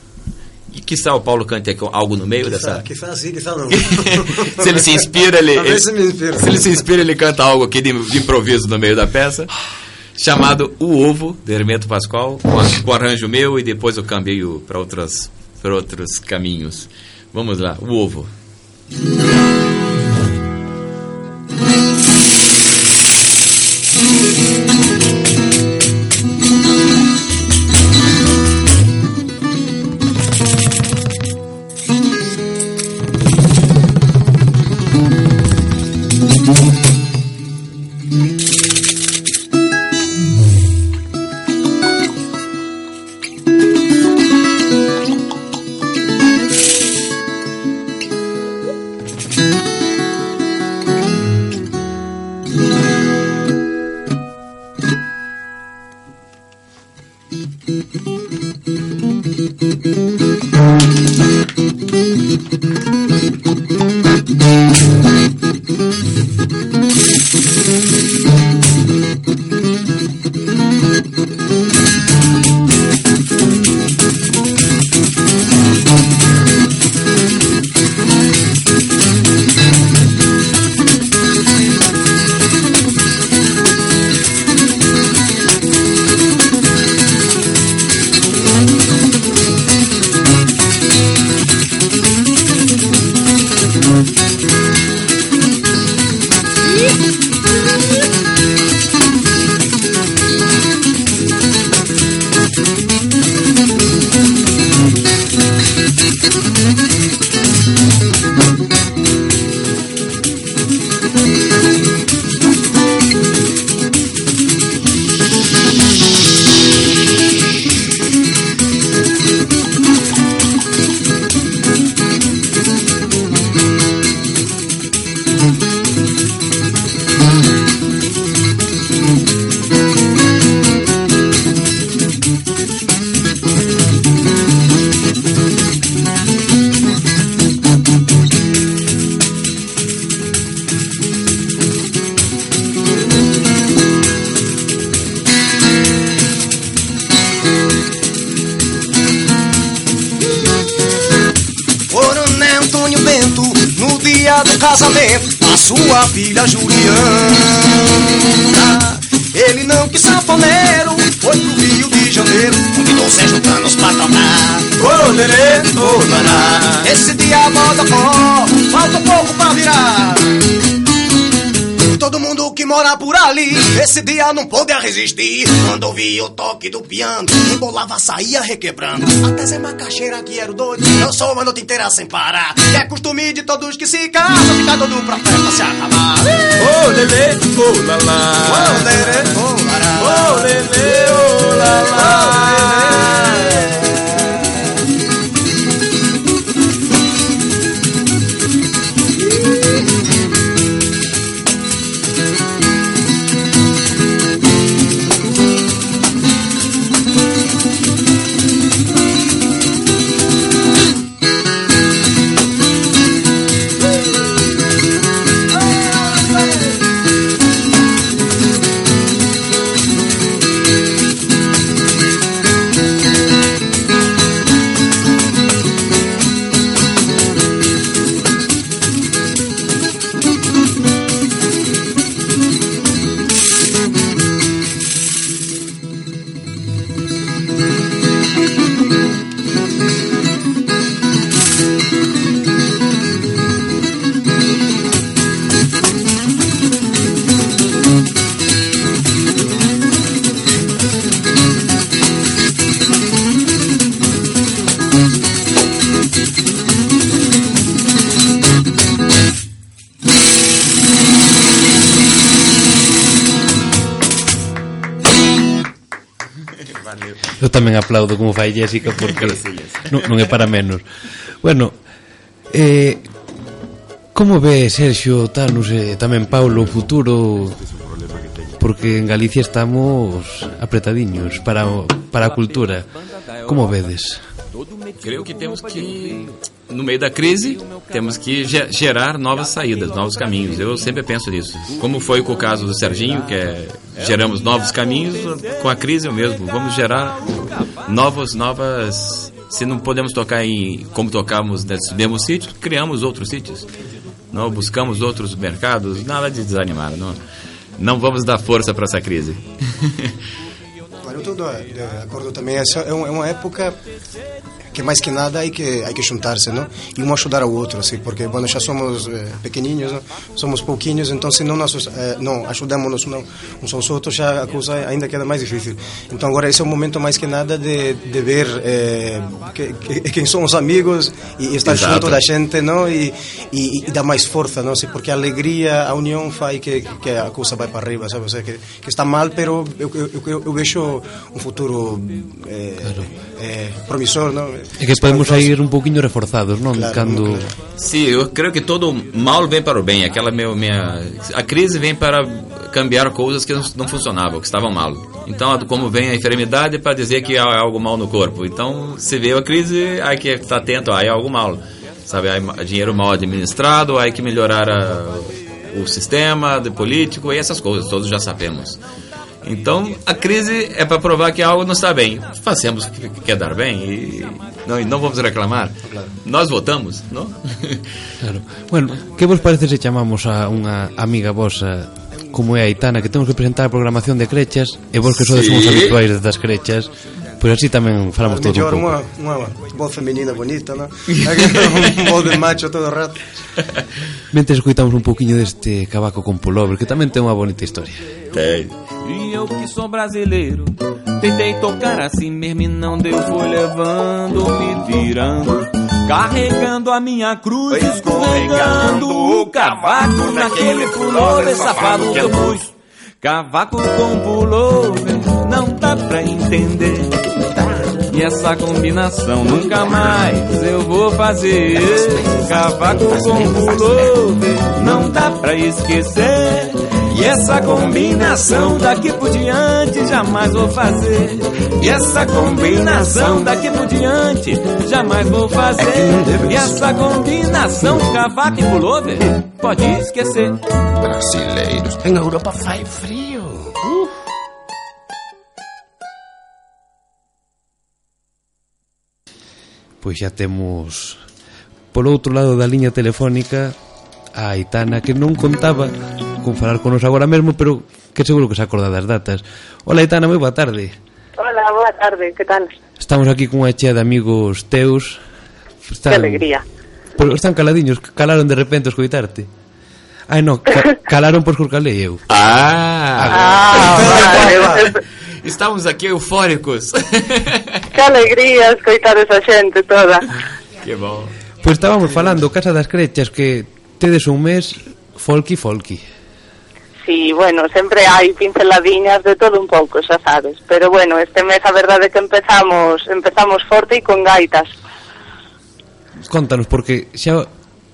[SPEAKER 3] E quizá o Paulo cante algo no meio dessa.
[SPEAKER 4] Quizá sim, quizá não.
[SPEAKER 3] se ele se inspira, ele,
[SPEAKER 4] ver se inspira.
[SPEAKER 3] se ele se inspira, ele canta algo aqui de, de improviso no meio da peça, chamado O Ovo, de Hermeto Pascoal, com, com arranjo meu e depois eu outras para outros caminhos. Vamos lá, O Ovo.
[SPEAKER 6] Casamento da sua filha Juliana. Ele não quis sanfoneiro, foi pro Rio de Janeiro, convidou Sérgio Canos pra tocar. Lerê, oh, laná. Esse dia bota forró, falta pouco pra virar. Todo mundo que mora por ali, esse dia não podia resistir. Quando ouvi o toque do piano, embolava, saía requebrando. Até Zé Macaxeira, que era o doido, eu sou uma noite inteira sem parar. É costume de todos que se casam, ficar todo pra festa se acabar.
[SPEAKER 3] Oh, lelê, oh, lalá.
[SPEAKER 6] Oh, lerê, oh, lará.
[SPEAKER 3] Oh, lelê, oh, lalá.
[SPEAKER 1] Eu tamén aplaudo como fai Jessica porque non, non é para menos. Bueno, eh, como ve Sergio, Tanus e tamén Paulo o futuro porque en Galicia estamos apretadiños para, para a cultura. Como vedes?
[SPEAKER 3] Creo que temos que no meio da crise, temos que ge- gerar novas saídas, novos caminhos. Eu sempre penso nisso. Como foi com o caso do Serginho, que é, geramos novos caminhos, com a crise é o mesmo. Vamos gerar novos, novas. Se não podemos tocar em como tocamos nesse mesmo sítio, criamos outros sítios. Não buscamos outros mercados, nada de desanimar. Não, não vamos dar força para essa crise.
[SPEAKER 4] Claro, eu estou de, de acordo também. Essa é, é uma época que mais que nada hay que hay que juntarse, ¿no? E um ajudar ao outro, assim, porque bueno, já somos eh, ¿no? somos pouquinhos, então se não nós eh, não ajudamos não, uns aos outros, já a coisa ainda queda mais difícil. Então agora esse é o momento mais que nada de, de ver eh, que, que, quem são os amigos e, estar
[SPEAKER 3] Exato.
[SPEAKER 4] junto da gente, não? E, e, e dar mais força, não? Assim, porque a alegria, a união faz que, que a coisa vai para arriba, sabe? Seja, que, que está mal, pero eu, eu, eu, eu vejo um futuro eh, eh, promissor, não?
[SPEAKER 1] É que podemos sair un pouquiño reforzados, non?
[SPEAKER 4] Claro.
[SPEAKER 3] Sim, eu creio que todo mal vem para o bem. Aquela meu, minha, a crise vem para cambiar coisas que não, não funcionavam, que estavam mal. Então, como vem a enfermidade para dizer que há algo mal no corpo. Então, se veio a crise, há que estar atento, há algo mal. Sabe, há dinheiro mal administrado, há que melhorar a, o sistema de político e essas coisas, todos já sabemos. Então, a crise é para provar que algo não está bem. Fazemos o que quer dar bem e não, e não vamos reclamar. Nós votamos, não?
[SPEAKER 1] Claro. Bueno, que vos parece se chamamos a unha amiga vosa como é a Aitana que temos que presentar a programación de crechas e vos que sodes
[SPEAKER 3] Sí.
[SPEAKER 1] uns habituais das crechas pois así tamén falamos todos un
[SPEAKER 4] Mellor
[SPEAKER 1] pouco
[SPEAKER 4] unha, unha voz femenina bonita, non? un voz de macho todo o rato.
[SPEAKER 1] Mentre escoitamos un deste cabaco con pullover que tamén ten unha bonita historia
[SPEAKER 3] Tem.
[SPEAKER 9] E eu que sou brasileiro, tentei tocar assim mesmo e não deu, fui levando, me virando, carregando a minha cruz, escorregando o cavaco naquele pullover safado que eu pus. Cavaco com pullover, pra entender. E essa combinação nunca mais eu vou fazer. Cavaco com pullover, não dá pra esquecer. E essa combinação daqui por diante jamais vou fazer. E essa combinação daqui por diante jamais vou fazer. E essa combinação cavaco e pullover pode esquecer.
[SPEAKER 6] Brasileiros. En Europa faz frio.
[SPEAKER 1] pois xa temos polo outro lado da liña telefónica a Aitana que non contaba con falar con nos agora mesmo, pero que seguro que se acorda das datas. Hola Aitana, moi boa tarde.
[SPEAKER 10] Hola, boa tarde, que tal?
[SPEAKER 1] Estamos aquí cunha chea de amigos teus.
[SPEAKER 10] Están, que alegría.
[SPEAKER 1] pero están caladiños, calaron de repente escoitarte. Ai, no, ca calaron por escurcalei eu.
[SPEAKER 3] Ah,
[SPEAKER 10] ah, ah vale, vale.
[SPEAKER 3] Estamos aquí eufóricos.
[SPEAKER 10] Que alegría escoitar esa xente toda.
[SPEAKER 3] Que bo.
[SPEAKER 1] Pois pues estábamos falando, Casa das Crechas, que tedes un mes folky folky.
[SPEAKER 10] Sí, bueno, sempre hai pinceladiñas de todo un pouco, xa sabes. Pero bueno, este mes a verdade é que empezamos empezamos forte e con gaitas.
[SPEAKER 1] Contanos, porque xa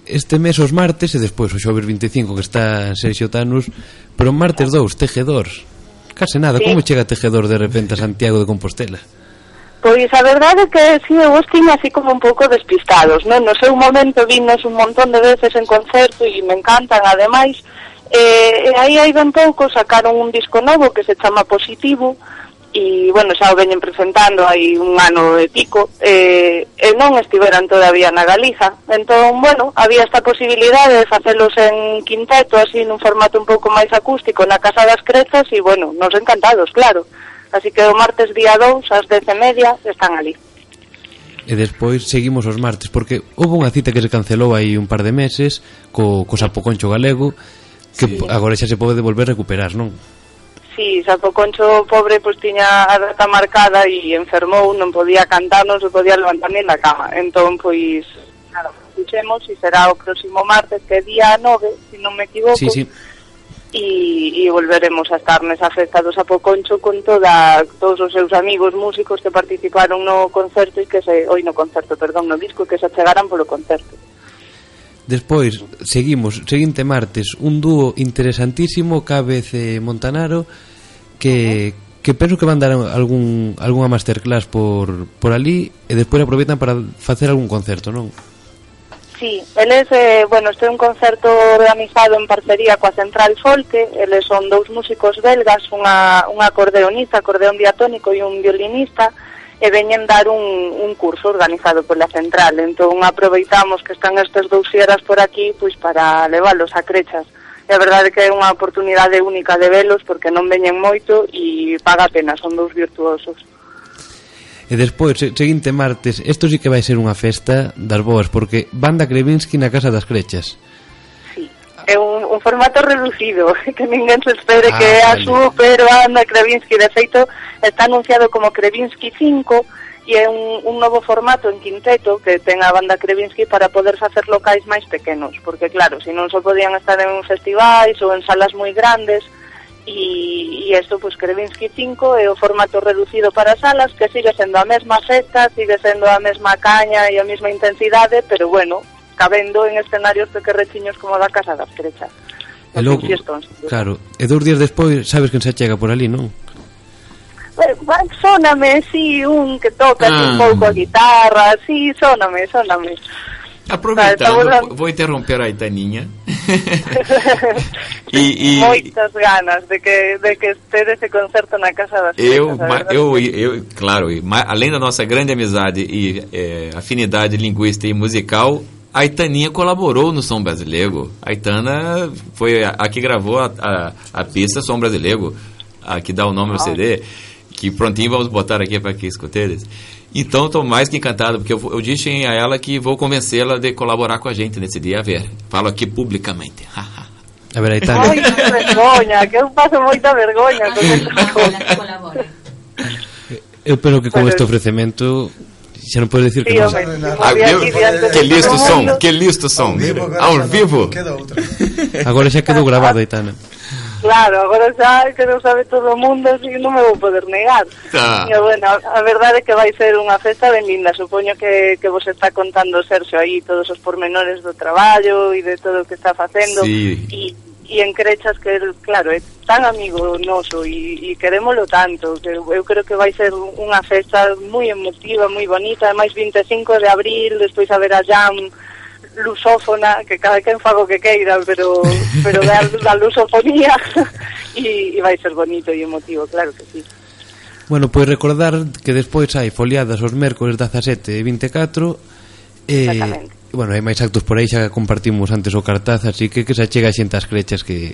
[SPEAKER 1] este mes os martes e despois o xoves 25 que está Sergio Tanus, pero martes 2, Tejedor. Case nada,
[SPEAKER 10] sí.
[SPEAKER 1] como chega Tejedor de repente a Santiago de Compostela?
[SPEAKER 10] Pois a verdade é que si eu os tiña así como un pouco despistados, non? No seu momento vinos un montón de veces en concerto e me encantan ademais. Eh, e aí hai ben pouco sacaron un disco novo que se chama Positivo, e, bueno, xa o veñen presentando hai un ano e pico, eh, e non estiveran todavía na Galiza. Entón, bueno, había esta posibilidade de facelos en quinteto, así nun formato un pouco máis acústico, na Casa das Crezas, e, bueno, nos encantados, claro. Así que o martes día 2 ás 10 e media están ali.
[SPEAKER 1] E despois seguimos os martes, porque houve unha cita que se cancelou aí un par de meses co, co Sapoconcho Galego, que
[SPEAKER 3] sí.
[SPEAKER 1] agora xa se pode volver a recuperar, non?
[SPEAKER 10] Sí, Sapoconcho pobre pois tiña a data marcada e enfermou, non podía cantar, non se podía levantar nin da cama. Entón, pois, nada, fixemos e será o próximo martes, que é día 9, se si non me equivoco.
[SPEAKER 1] Sí, sí
[SPEAKER 10] e, e volveremos a estar nesa festa do Sapoconcho con toda, todos os seus amigos músicos que participaron no concerto e que se, oi no concerto, perdón, no disco que se achegaran polo concerto.
[SPEAKER 1] Despois, seguimos, seguinte martes, un dúo interesantísimo, Cabez e Montanaro, que, uh -huh. que penso que van dar algún, algunha masterclass por, por ali e despois aproveitan para facer algún concerto, non?
[SPEAKER 10] Sí, eles, eh, bueno, este é un concerto organizado en parcería coa Central Folke, eles son dous músicos belgas, unha, un acordeonista, acordeón diatónico e un violinista, e veñen dar un, un curso organizado pola Central, entón aproveitamos que están estes dous fieras por aquí pois para leválos a crechas. E a verdade que é unha oportunidade única de velos porque non veñen moito e paga pena, son dous virtuosos.
[SPEAKER 1] E despois, seguinte martes, isto sí que vai ser unha festa das boas, porque banda Krevinsky na Casa das Crechas.
[SPEAKER 10] Sí, é un, un formato reducido, que ninguén se espere
[SPEAKER 1] ah,
[SPEAKER 10] que é a
[SPEAKER 1] vale.
[SPEAKER 10] super banda Krevinsky. De feito, está anunciado como Krevinsky 5, e é un, un novo formato en quinteto que ten a banda Krevinsky para poder facer locais máis pequenos, porque claro, se non só podían estar en festivais ou en salas moi grandes, e, e isto, pois, Krevinsky 5 é o formato reducido para salas que sigue sendo a mesma festa, sigue sendo a mesma caña e a mesma intensidade, pero bueno, cabendo en escenarios pequerrechiños como da Casa das Crechas.
[SPEAKER 1] E logo, claro, e dous días despois sabes que se chega por ali, non?
[SPEAKER 10] Sóname, sí, un que toca ah. un pouco a guitarra, sí, sóname, sóname.
[SPEAKER 3] Aproveitando,
[SPEAKER 10] Tá, tá
[SPEAKER 3] vou interromper a Itaninha. e, e
[SPEAKER 10] Moitas ganas de que, de que ter ese concerto na Casa das
[SPEAKER 3] eu,
[SPEAKER 10] verdade.
[SPEAKER 3] eu, eu, claro, além da nossa grande amizade e é, afinidade linguística e musical, a Itaninha colaborou no Som Brasileiro. A Itana foi a, a que gravou a, a, a pista Som Brasileiro, a que dá o nome ao CD, que prontinho vamos botar aqui para que escuteres. Então estou mais que encantado, porque eu, eu disse a ela que vou convencê-la de colaborar com a gente nesse dia a ver. Falo aqui publicamente.
[SPEAKER 1] A ver, Aitana.
[SPEAKER 10] Ai, que vergoña, que eu paso estas cousas.
[SPEAKER 1] Eu penso que con este que
[SPEAKER 10] home,
[SPEAKER 3] Ah,
[SPEAKER 10] Moví
[SPEAKER 3] viu?
[SPEAKER 10] aquí diante de
[SPEAKER 3] que listo
[SPEAKER 10] todo
[SPEAKER 3] som,
[SPEAKER 10] mundo.
[SPEAKER 3] que listo som.
[SPEAKER 4] agora
[SPEAKER 3] Ao vivo.
[SPEAKER 1] Agora xa quedou grabado, Aitana.
[SPEAKER 10] Claro, agora xa que non sabe todo o mundo, así que non me vou poder negar.
[SPEAKER 3] Tá.
[SPEAKER 10] E, bueno, a verdade é que vai ser unha festa ben linda. Supoño que, que vos está contando Sergio aí todos os pormenores do traballo e de todo o que está facendo.
[SPEAKER 3] Sí.
[SPEAKER 10] E, e en Crechas que, claro, é tan amigo noso e, e querémolo tanto. Que eu creo que vai ser unha festa moi emotiva, moi bonita. Máis 25 de abril, despois haberá jam lusófona, que cada quen fago que queira, pero pero da, da lusofonía e, e vai ser bonito e emotivo, claro que sí.
[SPEAKER 1] Bueno, pois recordar que despois hai foliadas os mércores 17 e 24 e, bueno, hai máis actos por aí xa compartimos antes o cartaz así que que se achega xente ás crechas que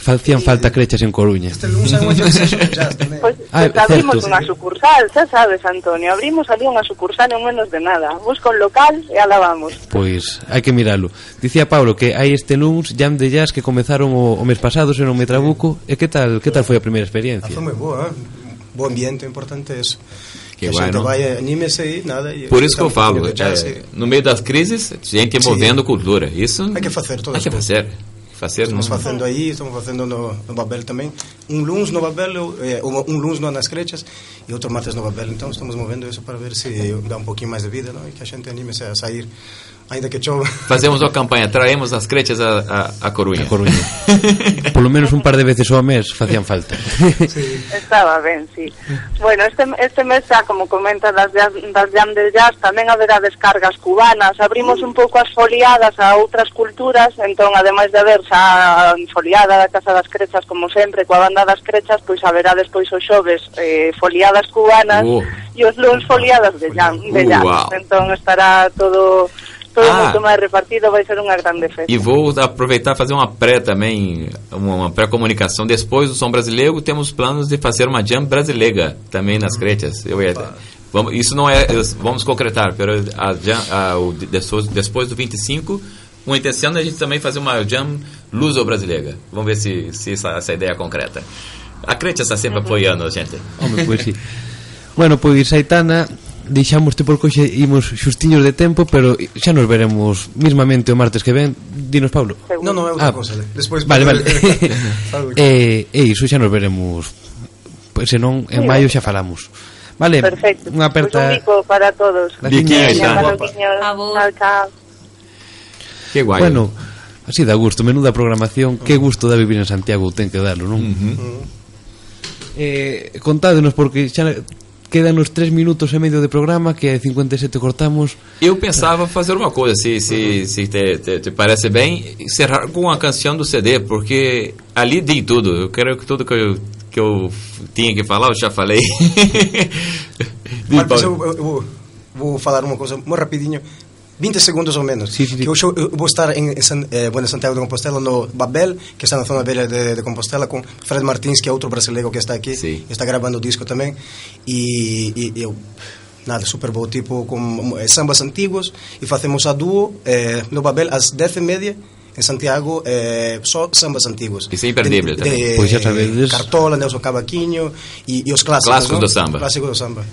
[SPEAKER 1] Facían falta crechas en Coruña.
[SPEAKER 4] Este lunes hai tamén.
[SPEAKER 10] Pois pues,
[SPEAKER 1] ah,
[SPEAKER 10] pues, abrimos
[SPEAKER 1] certo,
[SPEAKER 10] unha sucursal, xa sabes, Antonio, abrimos ali unha sucursal en menos de nada. Busca un local e ala vamos.
[SPEAKER 1] Pois, hai que miralo. Dicía Pablo que hai este lunes Jam de Jazz que comenzaron o, o mes pasado, se non me trabuco. E que tal, que tal foi a primeira experiencia?
[SPEAKER 4] Foi moi boa, eh? bo ambiente, importante eso.
[SPEAKER 3] Que,
[SPEAKER 4] que
[SPEAKER 3] bueno.
[SPEAKER 4] vai, anime-se aí, nada.
[SPEAKER 3] Por isso que eu falo, é,
[SPEAKER 4] eh,
[SPEAKER 3] no meio das crises, gente envolvendo cultura, isso...
[SPEAKER 4] Hay que fazer, todas
[SPEAKER 3] Hay que fazer. Fazer
[SPEAKER 4] Estamos fazendo aí, estamos fazendo no, no Babel também. um lunes no Babel, eh, um lunes nas Crechas e outro martes no Babel. Então estamos movendo isso para ver se dá um pouquinho mais de vida não? e que a gente anime-se a sair, ainda que chova.
[SPEAKER 3] Fazemos a campanha, traemos as Crechas a, a, a Coruña.
[SPEAKER 1] A Coruña. Por lo menos un par de veces ao mes facían falta. Sí.
[SPEAKER 10] Estaba ben, sí. Bueno, este, este mes xa, como comenta das, das Jam del Jazz, tamén haberá descargas cubanas. Abrimos un pouco as foliadas a outras culturas, entón, ademais de haber xa foliada da Casa das Crechas, como sempre, coa banda das Crechas, pois haberá despois os xoves eh, foliadas cubanas
[SPEAKER 3] Uh.
[SPEAKER 10] e os luns foliadas de Jam. De
[SPEAKER 3] Uh,
[SPEAKER 10] jazz.
[SPEAKER 3] wow.
[SPEAKER 10] Entón, estará todo todo
[SPEAKER 3] Ah.
[SPEAKER 10] moito máis repartido, vai ser unha grande festa.
[SPEAKER 3] E vou aproveitar fazer uma pré também, uma, uma pré-comunicação. Depois do Som Brasileiro, temos planos de fazer uma jam brasileira também nas crechas. Eu ia, vamos, isso não é, vamos concretar, pero a, jam, a, o, depois, depois do 25, uma intenção é a gente também fazer uma jam luso-brasileira. Vamos ver se, se essa, essa ideia é concreta. A Crecha está sempre apoiando a gente.
[SPEAKER 1] Home, pois sí. bueno, pois Aitana, deixamoste por coxe, imos xustiños de tempo, pero xa nos veremos mismamente o martes que ven. Dinos, Pablo.
[SPEAKER 4] Non, non, é outra ah, cosa. Despois
[SPEAKER 1] vale, vale.
[SPEAKER 4] eh,
[SPEAKER 1] e iso xa nos veremos. Pois senón, en maio xa falamos. Vale,
[SPEAKER 10] Perfecto.
[SPEAKER 1] unha
[SPEAKER 10] aperta... Pues
[SPEAKER 1] un
[SPEAKER 10] bico para todos. Biquiña,
[SPEAKER 3] Aitana.
[SPEAKER 10] Chao, chao.
[SPEAKER 3] Que guai.
[SPEAKER 1] Bueno, Así da gusto, menuda programación, qué gusto da vivir en Santiago, ten que darlo, non? Uh -huh. eh, contádenos, porque xa quedan os 3 minutos e medio de programa que a 57 cortamos.
[SPEAKER 3] Eu pensava fazer uma coisa, se, se, se te, te, te, parece bem, encerrar com a canção do CD, porque ali dei tudo. Eu quero que tudo que eu, que eu tinha que falar, eu já falei.
[SPEAKER 4] Marcos, eu, eu, eu, vou, vou falar uma coisa muito rapidinho. 20 segundos ou menos
[SPEAKER 1] Sí, sí, sí.
[SPEAKER 4] que hoje eu, eu vou estar em, San, eh, bueno, Santiago de Compostela no Babel que está na zona velha de, de Compostela com Fred Martins que é outro brasileiro que está aqui está gravando o disco também e, e eu nada, super bom tipo com eh, sambas antigos e fazemos a duo eh, no Babel às 10 e media em Santiago eh, só sambas antigos
[SPEAKER 3] Isso é imperdível
[SPEAKER 4] de,
[SPEAKER 3] também.
[SPEAKER 4] de,
[SPEAKER 1] Pois já sabedes.
[SPEAKER 4] Cartola, Nelson Cavaquinho e, e os clássicos
[SPEAKER 3] Clássicos
[SPEAKER 4] não?
[SPEAKER 3] do samba.
[SPEAKER 4] clássicos do samba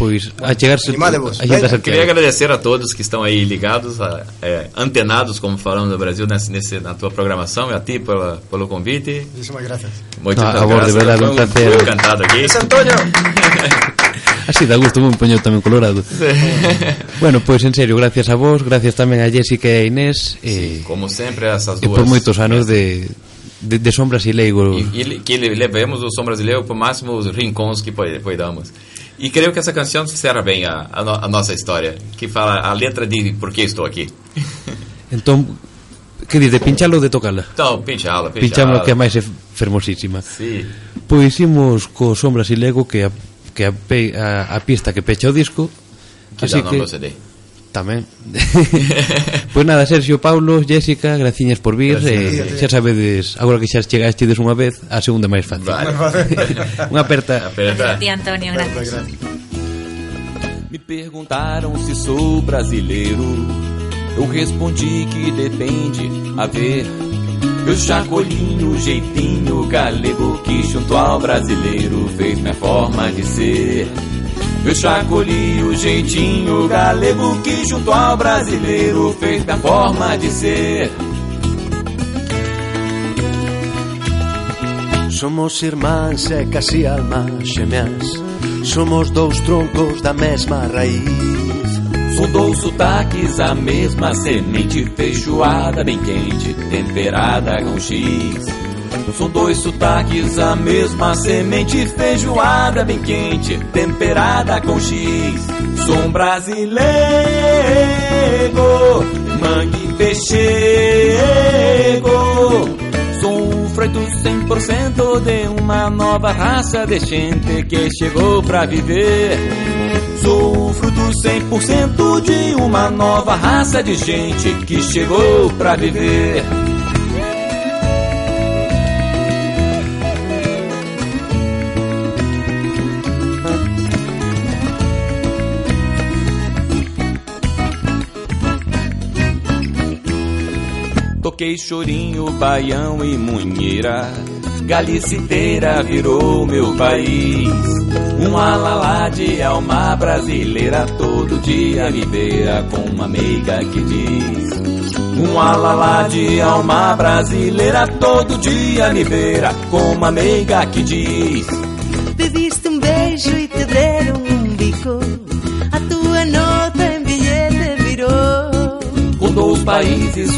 [SPEAKER 1] Pois a
[SPEAKER 4] Animademos.
[SPEAKER 1] a gente.
[SPEAKER 3] Queria agradecer a todos que estão aí ligados, a- é, antenados, como falamos no Brasil, nesse, nesse, na tua programação, e a ti pela, pelo convite.
[SPEAKER 4] muchísimas gracias
[SPEAKER 3] Muito
[SPEAKER 1] No, a vos, de
[SPEAKER 3] Foi
[SPEAKER 1] un placer.
[SPEAKER 3] Fui encantado aqui.
[SPEAKER 4] ¡Es Antonio!
[SPEAKER 1] Así dá gusto, un poño tamén colorado. bueno, pois en serio, gracias a vos, gracias tamén a Jessica e a Inés e,
[SPEAKER 3] Como sempre, essas
[SPEAKER 1] e
[SPEAKER 3] duas.
[SPEAKER 1] por moitos anos de, de, de son brasileiro.
[SPEAKER 3] E, e que levemos o som brasileiro para máximos rincões que podamos. E creio que essa canção será bem a, a, no- a nossa história, que fala a letra de por que estou aqui.
[SPEAKER 1] Entón, que diz, de pinchala ou de tocala?
[SPEAKER 3] Então, pincha-la.
[SPEAKER 1] Pinchamos que é máis fermosísima.
[SPEAKER 3] Sim.
[SPEAKER 1] Pois imos co Son Brasilego que a, que a, a, a pista que pecha o disco
[SPEAKER 3] Que
[SPEAKER 1] Así que
[SPEAKER 3] ao CD.
[SPEAKER 1] Tamén Pois nada, Sergio, Paulo, Jessica Graciñas por vir
[SPEAKER 4] Gracias.
[SPEAKER 1] eh, Xa sabedes, agora que xa chegastes unha vez A segunda é máis fácil
[SPEAKER 3] Vale.
[SPEAKER 1] Unha aperta
[SPEAKER 3] Aperta.
[SPEAKER 11] Di Antonio, gracias.
[SPEAKER 9] Me perguntaram se sou brasileiro. Eu respondi que depende, a ver. Eu chacolinho, jeitinho galego que junto ao brasileiro fez minha forma de ser. Eu chacolinho, o jeitinho galego que junto ao brasileiro fez minha forma de ser.
[SPEAKER 5] Somos irmáns e casi almas xemeas Somos dous troncos da mesma raiz
[SPEAKER 9] dois sotaques, a mesma semente feijoada bem quente, temperada com X. São dois sotaques, a mesma semente feijoada bem quente, temperada com X. Sou um brasileiro, mangue peixego. Sou um freito 100% de uma nova raça de gente que chegou pra viver. Sou fruto 100% de uma nova raça de gente que chegou pra viver.
[SPEAKER 3] Toquei chorinho, baião e munheira. Galiciteira virou meu país. Um alalá de alma brasileira todo dia me beira com uma meiga que diz. Um alalá de alma brasileira todo dia me beira com uma meiga que diz.
[SPEAKER 7] Pediste um beijo e te deram um bico. A tua nota em bilhete virou.
[SPEAKER 3] Com dois países